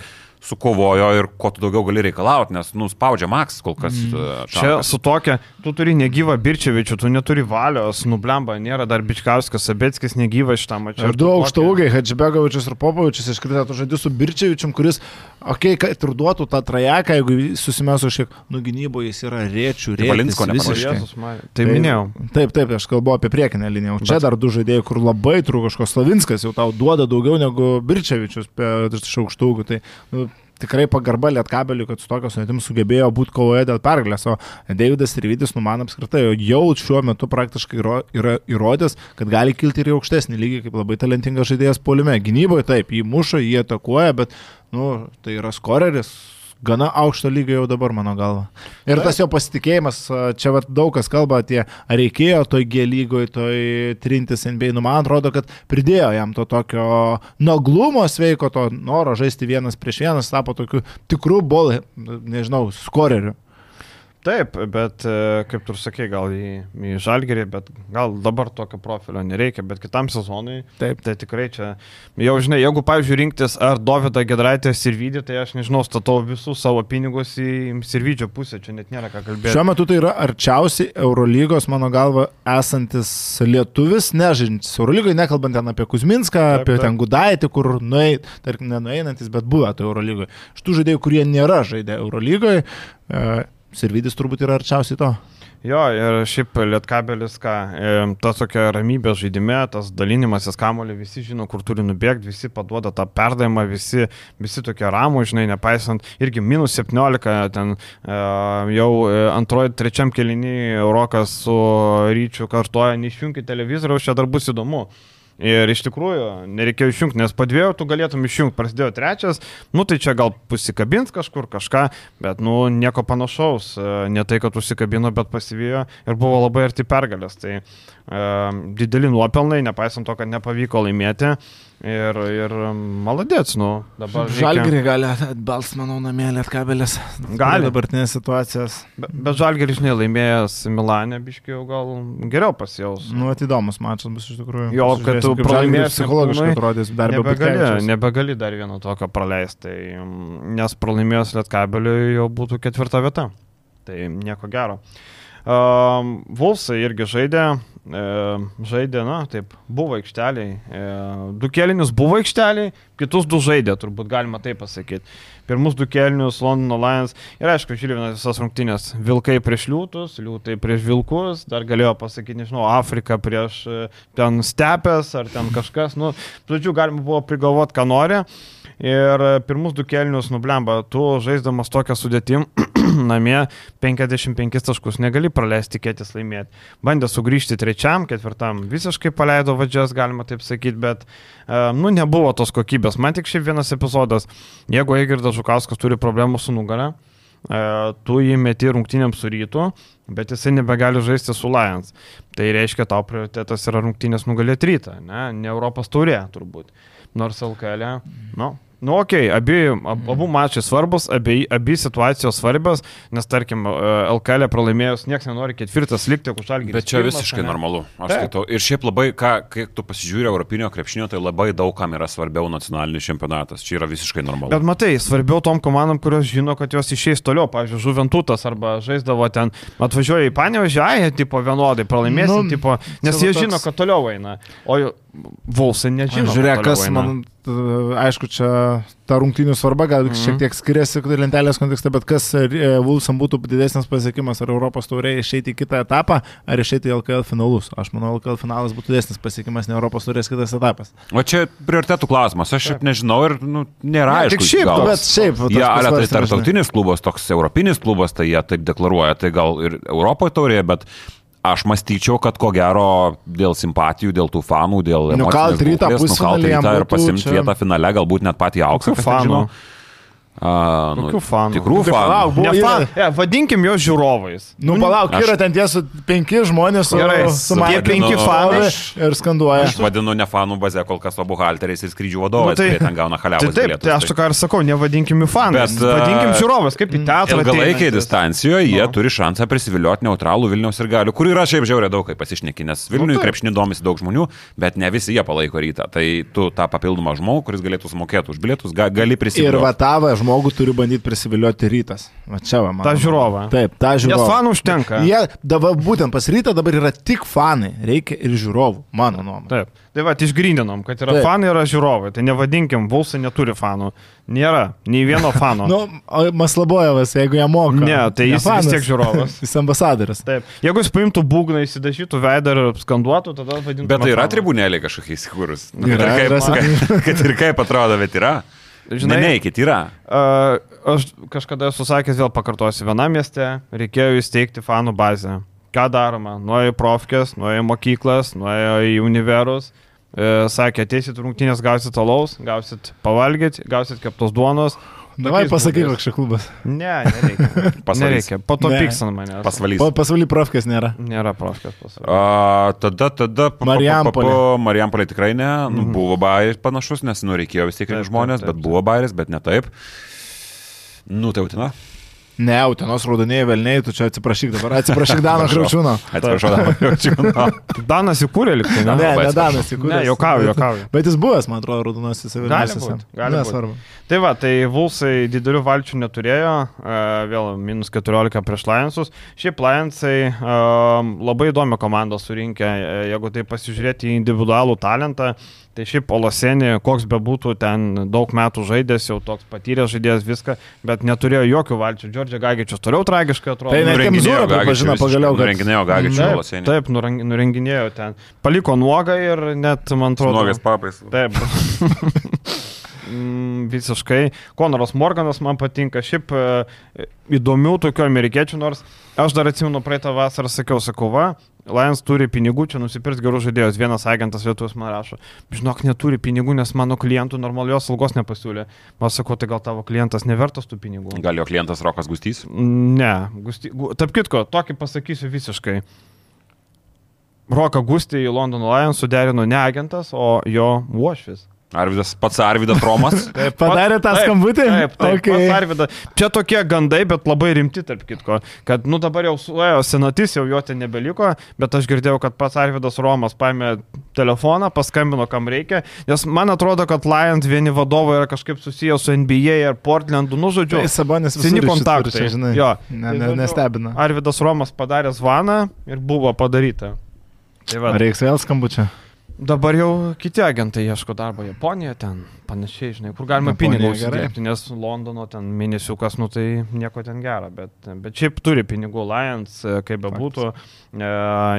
sukovojo ir ko tu daugiau gali reikalauti, nes, nu, spaudžia Maks kol kas. Mm. Čia su tokia, tu turi negyvą Birčevičių, tu neturi valios, nublemba, nėra dar Bičkauskas, Sabetskis negyvas šitam mačiui. Ir du aukšto ūgiai, Hadžbegovičius ir Popovičius iškrito, tu žaidži su Birčevičium, kuris, okei, okay, kad ir duotų tą trajeką, jeigu susimėsiu šiek nuo gynybo, jis yra rėčių, rėčių. Valinsko visiškai. Tai minėjau. Taip, taip, aš kalbu apie priekinę liniją. O čia Bet... dar du žaidėjai, kur labai trūko, Slavinskas jau tau duoda daugiau negu Birčevičius iš aukštų ūgių. Tai nu, tikrai pagarba lietkabeliui, kad su tokio sudėtim sugebėjo būti kovoje dėl pergalės, o Davidas Ryvidis, nu man apskritai, jau šiuo metu praktiškai yra įrodęs, kad gali kilti ir aukštesnį lygį, kaip labai talentingas žaidėjas polime. Gynyboje taip, jį muša, jį atakuoja, bet, nu, tai yra skoreris, gana aukšto lygio jau dabar, mano galva. Ir tas jo pasitikėjimas, čia vat, daug kas kalba apie, ar reikėjo toj G lygoje, toj trintis NBA, nu man atrodo, kad pridėjo jam to tokio naglumo sveiko, to noro žaisti vienas prieš vienas, tapo tokiu tikrų bol, nežinau, skoreriu. Taip, bet e, kaip tu sakai, gal į, į žalgerį, bet gal dabar tokio profilio nereikia, bet kitam sezonui. Taip. Tai tikrai čia, jau žinai, jeigu, pavyzdžiui, rinktis ar Dovydą Gedraitę ir Sirvidį, tai aš nežinau, statau visus savo pinigus į Sirvidžio pusę, čia net nėra ką kalbėti. Šiuo metu tai yra arčiausiai Eurolygos, mano galva, esantis lietuvis, nežintis Eurolygoje, nekalbant ten apie Kuzminską, taip, apie taip. ten Gudaitį, kur nueit, tarkim, nenueinantis, bet buvę to Eurolygoje. Šitų žaidėjų, kurie nėra žaidę Eurolygoje, Sirvidis turbūt yra arčiausiai to. Jo, ir šiaip Lietkabelis, ką, e, ta tokia ramybė žaidime, tas dalinimasis kamolį, visi žino, kur turi nubėgti, visi paduoda tą perdavimą, visi, visi tokie ramų, žinai, nepaisant, irgi minus 17, ten e, jau e, antroji, trečiam kelinį Eurokas su ryčiu kartoja, neišjungti televizoriaus, čia dar bus įdomu. Ir iš tikrųjų nereikėjo išjungti, nes po dviejų tu galėtum išjungti, prasidėjo trečias, nu tai čia gal pusikabins kažkur kažką, bet nu nieko panašaus, ne tai, kad užsikabino, bet pasivijo ir buvo labai arti pergalės. Tai e, dideli nuopelnai, nepaisant to, kad nepavyko laimėti. Ir, ir maladėts, nu. Žalgirį gali atbals, manau, namie lietkabelis. Gali. Dabartinės situacijas. Be, bet Žalgiris, žinai, laimėjęs Milanė, biškiau gal geriau pasijaus. Nu, atidomus mačas bus iš tikrųjų. Jo, kad tu pralaimėjęs psichologiškai atrodys dar nebegali, nebegali dar vieno tokio praleisti, tai, nes pralaimėjęs lietkabeliui jau būtų ketvirta vieta. Tai nieko gero. Uh, Vulsai irgi žaidė, e, žaidė, na, taip, buvo aikšteliai. E, du kelinius buvo aikšteliai, kitus du žaidė, turbūt galima taip pasakyti. Pirmus du kelinius Londono Lions ir aišku, žiūrėjome visas rungtynės. Vilkai prieš liūtus, liūtai prieš vilkus, dar galėjo pasakyti, nežinau, Afrika prieš e, ten stepės ar ten kažkas, nu, žodžiu, galima buvo prigalvoti, ką nori. Ir pirmus du kelinius nublemba, tu žaisdamas tokią sudėtim, <clears throat> <clears throat> namie 55 taškus negali praleisti tikėtis laimėti. Bandė sugrįžti trečiam, ketvirtam, visiškai paleido vadžias, galima taip sakyti, bet, uh, nu, nebuvo tos kokybės. Man tik šiaip vienas epizodas, jeigu Eigirdas Žukauskas turi problemų su nugara, uh, tu jį meti rungtynėms su rytu, bet jisai nebegali žaisti su Lions. Tai reiškia, tau prioritetas yra rungtynės nugalėti rytą, ne, ne Europos taurė turbūt. Nors LKL, nu, Nu, okei, okay, abi, ab, abu mačai svarbus, abi, abi situacijos svarbios, nes tarkim, LKL pralaimėjus, niekas nenori ketvirtas likti, už šalgį. Bet čia pirmas, visiškai ne? normalu, aš skaitau. Ir šiaip labai, ką, kai tu pasižiūrė Europinio krepšinio, tai labai daug kam yra svarbiau nacionalinis čempionatas. Čia yra visiškai normalu. Bet matai, svarbiau tom komandom, kurios žino, kad jos išeis toliau. Pavyzdžiui, Žuventutas arba žaisdavo ten, atvažiuoja į Panevežį, ai, tipo vienodai, pralaimėsi, nu, tipo, nes jie toks... žino, kad toliau eina. O Volsai nežino. Žiūrėk, kas man, aišku, čia ta rungtynių svarba gal mm -hmm. šiek tiek skiriasi lentelės kontekste, bet kas Vulsam būtų didesnis pasiekimas, ar Europos taurė išeiti į kitą etapą, ar išeiti į LKL finalus. Aš manau, LKL finalas būtų didesnis pasiekimas, ne Europos taurės kitas etapas. O čia prioritetų klausimas, aš šiaip nežinau ir nu, nėra aišku. Tik šiaip, gal, bet šiaip. Jie, ale, tai tarptautinis klubas, toks europinis klubas, tai jie taip deklaruoja, tai gal ir Europoje taurė, bet Aš mąstyčiau, kad ko gero dėl simpatijų, dėl tų fanų, dėl... Nukalt rytą pusę ir pasimti čia... vietą finale, galbūt net patį auksą. Fanų. A, Kokių fanų? Tikrų Tai palauk, fanų. buvo- Ne yra- fan, ja, vadinkim juos žiūrovais. Nu, palauk, aš- yra ten tie su penki žmonės su, Gerai, su tie maikėm penki fanai. ir skanduoja. Aš vadinu ne fanų bazę kol kas, o buhalteriais ir skrydžių vadovais, Nu, tai- kurie ten gauna Tai haliavus. taip, tai aš ką ir sakau, nevadinkim jų fanais. Bet, a, Vadinkim žiūrovais, kaip į teatrą. Ilgalaikėje ateinantis. distancijoje jie Nu. turi šansą prisivilioti neutralų Vilniaus ir galių, kur yra šiaip žiauriai daug, kaip pasišneki, nes Vilniuje Nu, taip. krepšinį domisi daug žmonių, bet ne visi jie palaiko rytą. Tai tu tą papildomą žmogų, kuris galėtų sumokėti už bilietus, ga, gali Ir prisivilioti. Žmogų turi bandyti prisivilioti rytas. Va čia va, man. Ta žiūrova. Taip, ta žiūrova. Nes fanų užtenka. Jie dabar būtent pas rytą dabar yra tik fanai, reikia ir žiūrovų, mano nuomonė. Taip. Tai va, išgryninom, kad yra Taip. fanai, yra žiūrovai. Tai nevadinkim, Vulsai neturi fanų. Nėra, nei vieno <laughs> fano. Nu, Maslabojevas, jeigu jie moka. Ne, tai jis vis fanas. tiek žiūrovas. <laughs> jis ambasadoris. Taip. Jeigu jis paimtų būgną, įsidažytų veidą ir skanduotų, tada vadintų. Bet tai yra tribunėliai kažkokie įsikūrus. Yra, Kad ir yra, kaip- <laughs> kad ir kaip atrodo, bet yra. Žinai, Ne, neikit, yra. Uh, aš kažkada esu sakęs, vėl pakartosiu, vienam mieste reikėjo įsteigti fanų bazę. Ką daroma? Nuėjo į profkės, nuėjo į mokyklas, nuėjo į univerus. E, sakė, ateisit rungtynės, gausit alaus, gausit pavalgyti, gausit keptos duonos. Davai pasakyk, koks čia klubas. Ne, nereikia. Pasvalys. nereikia. Po to Ne. pyks ant manęs. Pasvalys. Pa, pasvaly profkės nėra. Nėra profkės pasvalys. A, tada, tada. Marijampolė. Marijampolė tikrai ne. Nu, buvo bairis panašus, nes nu reikėjo vis tiek Mhm. Taip, žmonės, taip, taip, bet buvo bairis, bet ne taip. Nu, tai utina. Ne, Utenos raudonieji velniai, tu čia atsiprašyk dabar. Atsiprašyk Dano Kriaučiūno. Atsiprašau, dabar <laughs> jaučiu. Danas įkūrė liktai, Ne, ne? ne. Danas įkūrė. Ne, juokauju, juokauju. Bet jis buvęs, man atrodo, raudonosiuose velniuose. būt, gali. Nesvarbu. Tai va, tai Vulsai didelių valčių neturėjo, e, vėl minus 14 prieš Lionsus. Šiaip Lionsai e, labai įdomią komandą surinkę, e, jeigu tai pasižiūrėti į individualų talentą, tai šiaip Olasenė, koks bebūtų ten daug metų žaidęs, jau toks patyręs žaidėjas viską, bet neturėjo jokių valčių. Džordžia Gagičius toliau tragiškai atrodo. Tai net Nurenginėjo- Kemzūra pripažino pagaliau, kad- Renginėjo Gagičių Taip, Lasenį. taip nureng- nurenginėjo ten. Paliko nuogą ir net, man atrodo. Nuogas papais. Taip. <laughs> Mm, Visiškai. Konoras Morganas man patinka. Šiaip e, įdomių tokių amerikiečių, nors aš dar atsimenu praeitą vasarą sakiau, sakau, va, Lions turi pinigų, čia nusipirks gerus žaidėjus. Vienas agentas Lietuvos man rašo, žinok, neturi pinigų, nes mano klientų normalios algos nepasiūlė. Man sakau, tai gal tavo klientas nevertas tų pinigų. Gal jo klientas Rokas Gustys? Ne, Gusti, gu, tarp kitko, tokį pasakysiu visiškai. Roką Gustį į Londono Lions suderino ne agentas, o jo uošvis. Arvidas, pats Arvidas Romas. <laughs> Padarė tą Taip, skambutį? Taip, taip, Okay. okay. Arvida. Čia tokie gandai, bet labai rimti, tarp kitko. Kad, nu dabar jau suėjo senatis, jau jo ten nebeliko, bet aš girdėjau, kad pats Arvidas Romas paėmė telefoną, paskambino, kam reikia. Nes man atrodo, kad Lions vieni vadovai yra kažkaip susijęs su NBA ir Portlandu, nu žodžiu. Tai Sabonis visur kontaktai. Čia, žinai. Jo. Ne, ne, nestebina. Arvidas Romas padarė zvaną ir buvo padaryta. Tai va, Reiks vėl skambučio. Dabar jau kiti agentai ieško darbo Japonijoje, ten panašiai, žinai, kur galima gerai. uždirbti, nes Londono ten mėnesiukas, nu tai nieko ten gero, bet, bet šiaip turi pinigų Lions, e, kaip bebūtų, e,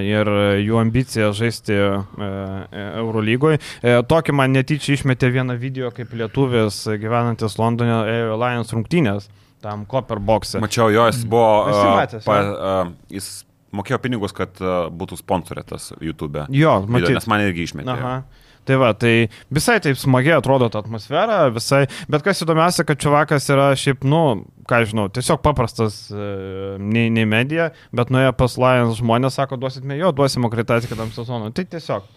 ir jų ambicija žaisti e, e, Eurolygoje. E, tokį man netyčia išmetė vieną video, kaip lietuvis gyvenantis Londone ėjo Lions rungtynės, tam Copper boxe. Mačiau, jo, jis buvo. Esi a, matęs, pa, jo? a, jis mokėjo pinigus, kad a, būtų sponsorėtas YouTube. Jo, matyt. Nes man irgi išmetė. Aha. Tai va, tai visai taip smagiai atrodo ta atmosfera, visai, bet kas įdomiausia, kad Čiuvakas yra šiaip, nu, ką žinau, tiesiog paprastas, e, nei, nei medija, bet nuėję pas Lions žmonės sako, duosime jo, duosime akreditaciją kitam sezonui. Tai tiesiog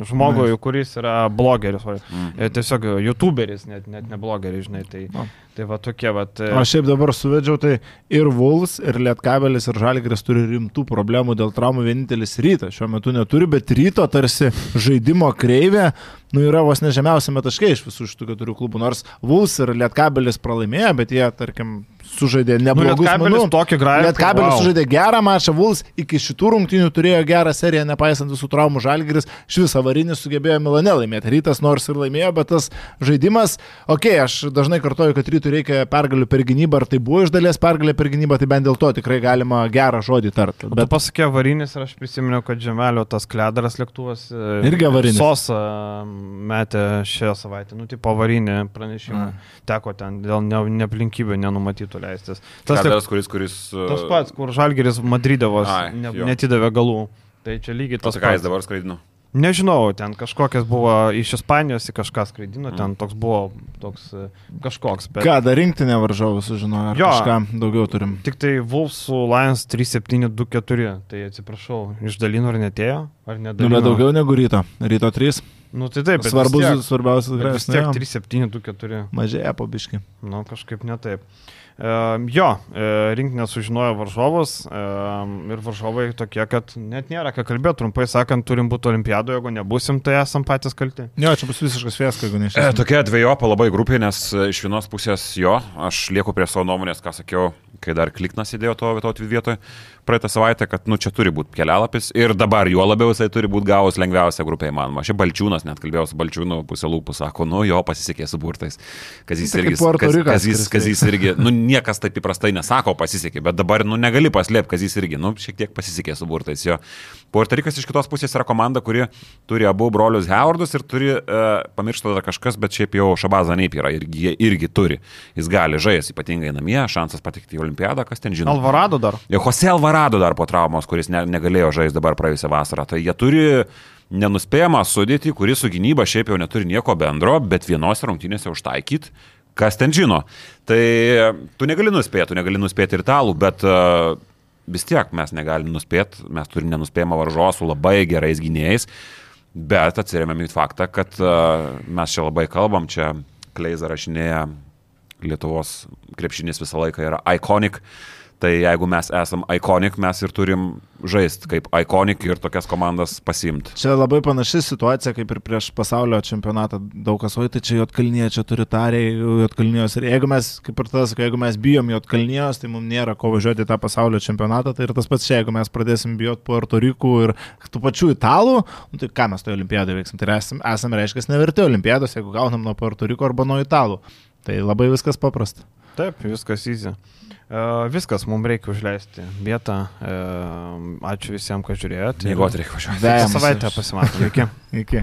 žmogui, Nice. kuris yra blogeris, o Mm. e, tiesiog youtuberis, net, net ne blogeris, žinai, tai, No. tai va tokie, va. O šiaip dabar suvedžiau, tai ir Vuls, ir Lietkabelis, ir Žalgris turi rimtų problemų dėl traumų. Vienintelis rytas šiuo metu neturi, bet ryto tarsi žaidimo kreivė, nu yra vos nežemiausiame taškai iš visų šitų keturių klubų. Nors Vuls ir Lietkabelis pralaimėjo, bet jie, tarkim, sužaidė Nu, neblogus Lietkabelis tokį gražų. Lietkabelis sužaidė gerą mačą, Vuls iki šitų rungtynių turėjo gerą seriją, nepaisant visų traumų Žalgris, šis avarinis sugebėjo Milane laimėti. Rytas nors ir laimėjo, bet tas žaidimas, okei, okay, aš dažnai kartoju, kad rytui reikia pergalių per gynybą, ar tai buvo iš dalies pergalė per gynybą, tai bent dėl to tikrai galima gerą žodį tarti. Bet pasakė avarinis ir aš prisiminiau, kad Žemelio tas kledaras lėktuvas. e, Irgi avarinis. Sosa metė šią savaitę, nu, tipo avarinį pranešimą. Teko ten dėl ne, neaplinkybių nenumatytų leistis. Tas, Tas, kuris, kuris. tas pats, kur Žalgeris Madrydavos Ai, ne, netidavė galų. Tai čia lygiai tas tai ką jis dabar skraidino? Nežinau, ten kažkokias buvo iš Ispanijos į kažką skraidino, ten toks buvo toks e, kažkoks. Bet... Ką, dar rinktinė varžovų sužinojo, ar Jo. kažką daugiau turim. Tik tai Wolves su Lions 3724, tai atsiprašau, išdalino ar netėjo, ar Nu, nedalino. bet daugiau negu ryto. Ryto 3. Nu tai taip, bet Svarbus, tiek, svarbiausias vis tiek grėsmės. 3724. Mažėja po biški. Nu, kažkaip ne taip. Jo, e, rinkinė sužinojo varžovus ir varžovai tokie, kad net nėra ką kalbėti, trumpai sakant, turim būti olimpiadoje, jeigu nebusim, tai esam patys kalti. Jo, čia bus visiškas fiasko, jeigu E, neišės. tokia dviejopa labai grupė, nes e, iš vienos pusės jo, aš lieku prie savo nuomonės, ką sakiau, kai dar kliknas įdėjo to vieto vietoje praeitą savaitę, kad nu čia turi būti kelialapis ir dabar juo labiau jisai turi būti gavus lengviausią grupę įmanoma. Šiaip Balčiūnas, net kalbėjau su Balčiūnu pusė lūpų, sako, nu jo pasisekė su burtais. Kazys Tai kaip irgi, kaz, Rikas, kazys, kuris kazys irgi, nu niekas taip įprastai nesako pasisekė, bet dabar nu negali paslėpti, kazys irgi, nu šiek tiek pasisekė su burtais jo. Puerto Rikas iš kitos pusės yra komanda, kuri turi abu brolius Howardus ir turi, e, pamiršta dar kažkas, bet šiaip jau Šabazą Neip yra irgi, jie irgi turi. Jis gali žaisti ypatingai namie, šansas patekti į olimpiadą, kas ten žino. Alvarado dar. Ir Jose Alvarado dar po traumos, kuris ne, negalėjo žaisti dabar praėjusią vasarą. Tai jie turi nenuspėjamą sudėtį, kuri su gynyba šiaip jau neturi nieko bendro, bet vienose rungtynėse užtaikyti, kas ten žino. Tai tu negali nuspėti, tu negali nuspėti ir italų, bet uh, vis tiek mes negalim nuspėti, mes turime nenuspėjamą varžovą su labai gerais gynėjais, bet atsiriamėm į faktą, kad uh, mes čia labai kalbam, čia Kleiza rašinėja, Lietuvos krepšinis visą laiką yra iconic. Tai jeigu mes esam iconic, mes ir turim žaisti kaip iconic ir tokias komandas pasimti. Čia labai panaši situacija kaip ir prieš pasaulio čempionatą. Daug kas, oi, tai čia Jotkalnyje, čia turi tariai Jotkalnyjos. Ir jeigu mes, kaip ir tas, jeigu mes bijom Jotkalnyjos, tai mums nėra ko važiuoti į tą pasaulio čempionatą. Tai ir tas pats čia, jeigu mes pradėsim bijoti Puerto Rikų ir tų pačių italų, nu, tai ką mes toje olimpiadoje veiksim? Tai esame, esame reiškia, neverti olimpiados, jeigu gaunam nuo Puerto Riko arba nuo italų. Tai labai viskas paprasta. Taip, viskas įsi. Uh, viskas, mums reikia užleisti vietą. Uh, ačiū visiems, kad žiūrėjote. Mėgoti reikia važiuoti. Savaitę pasimatome. Iki. Iki.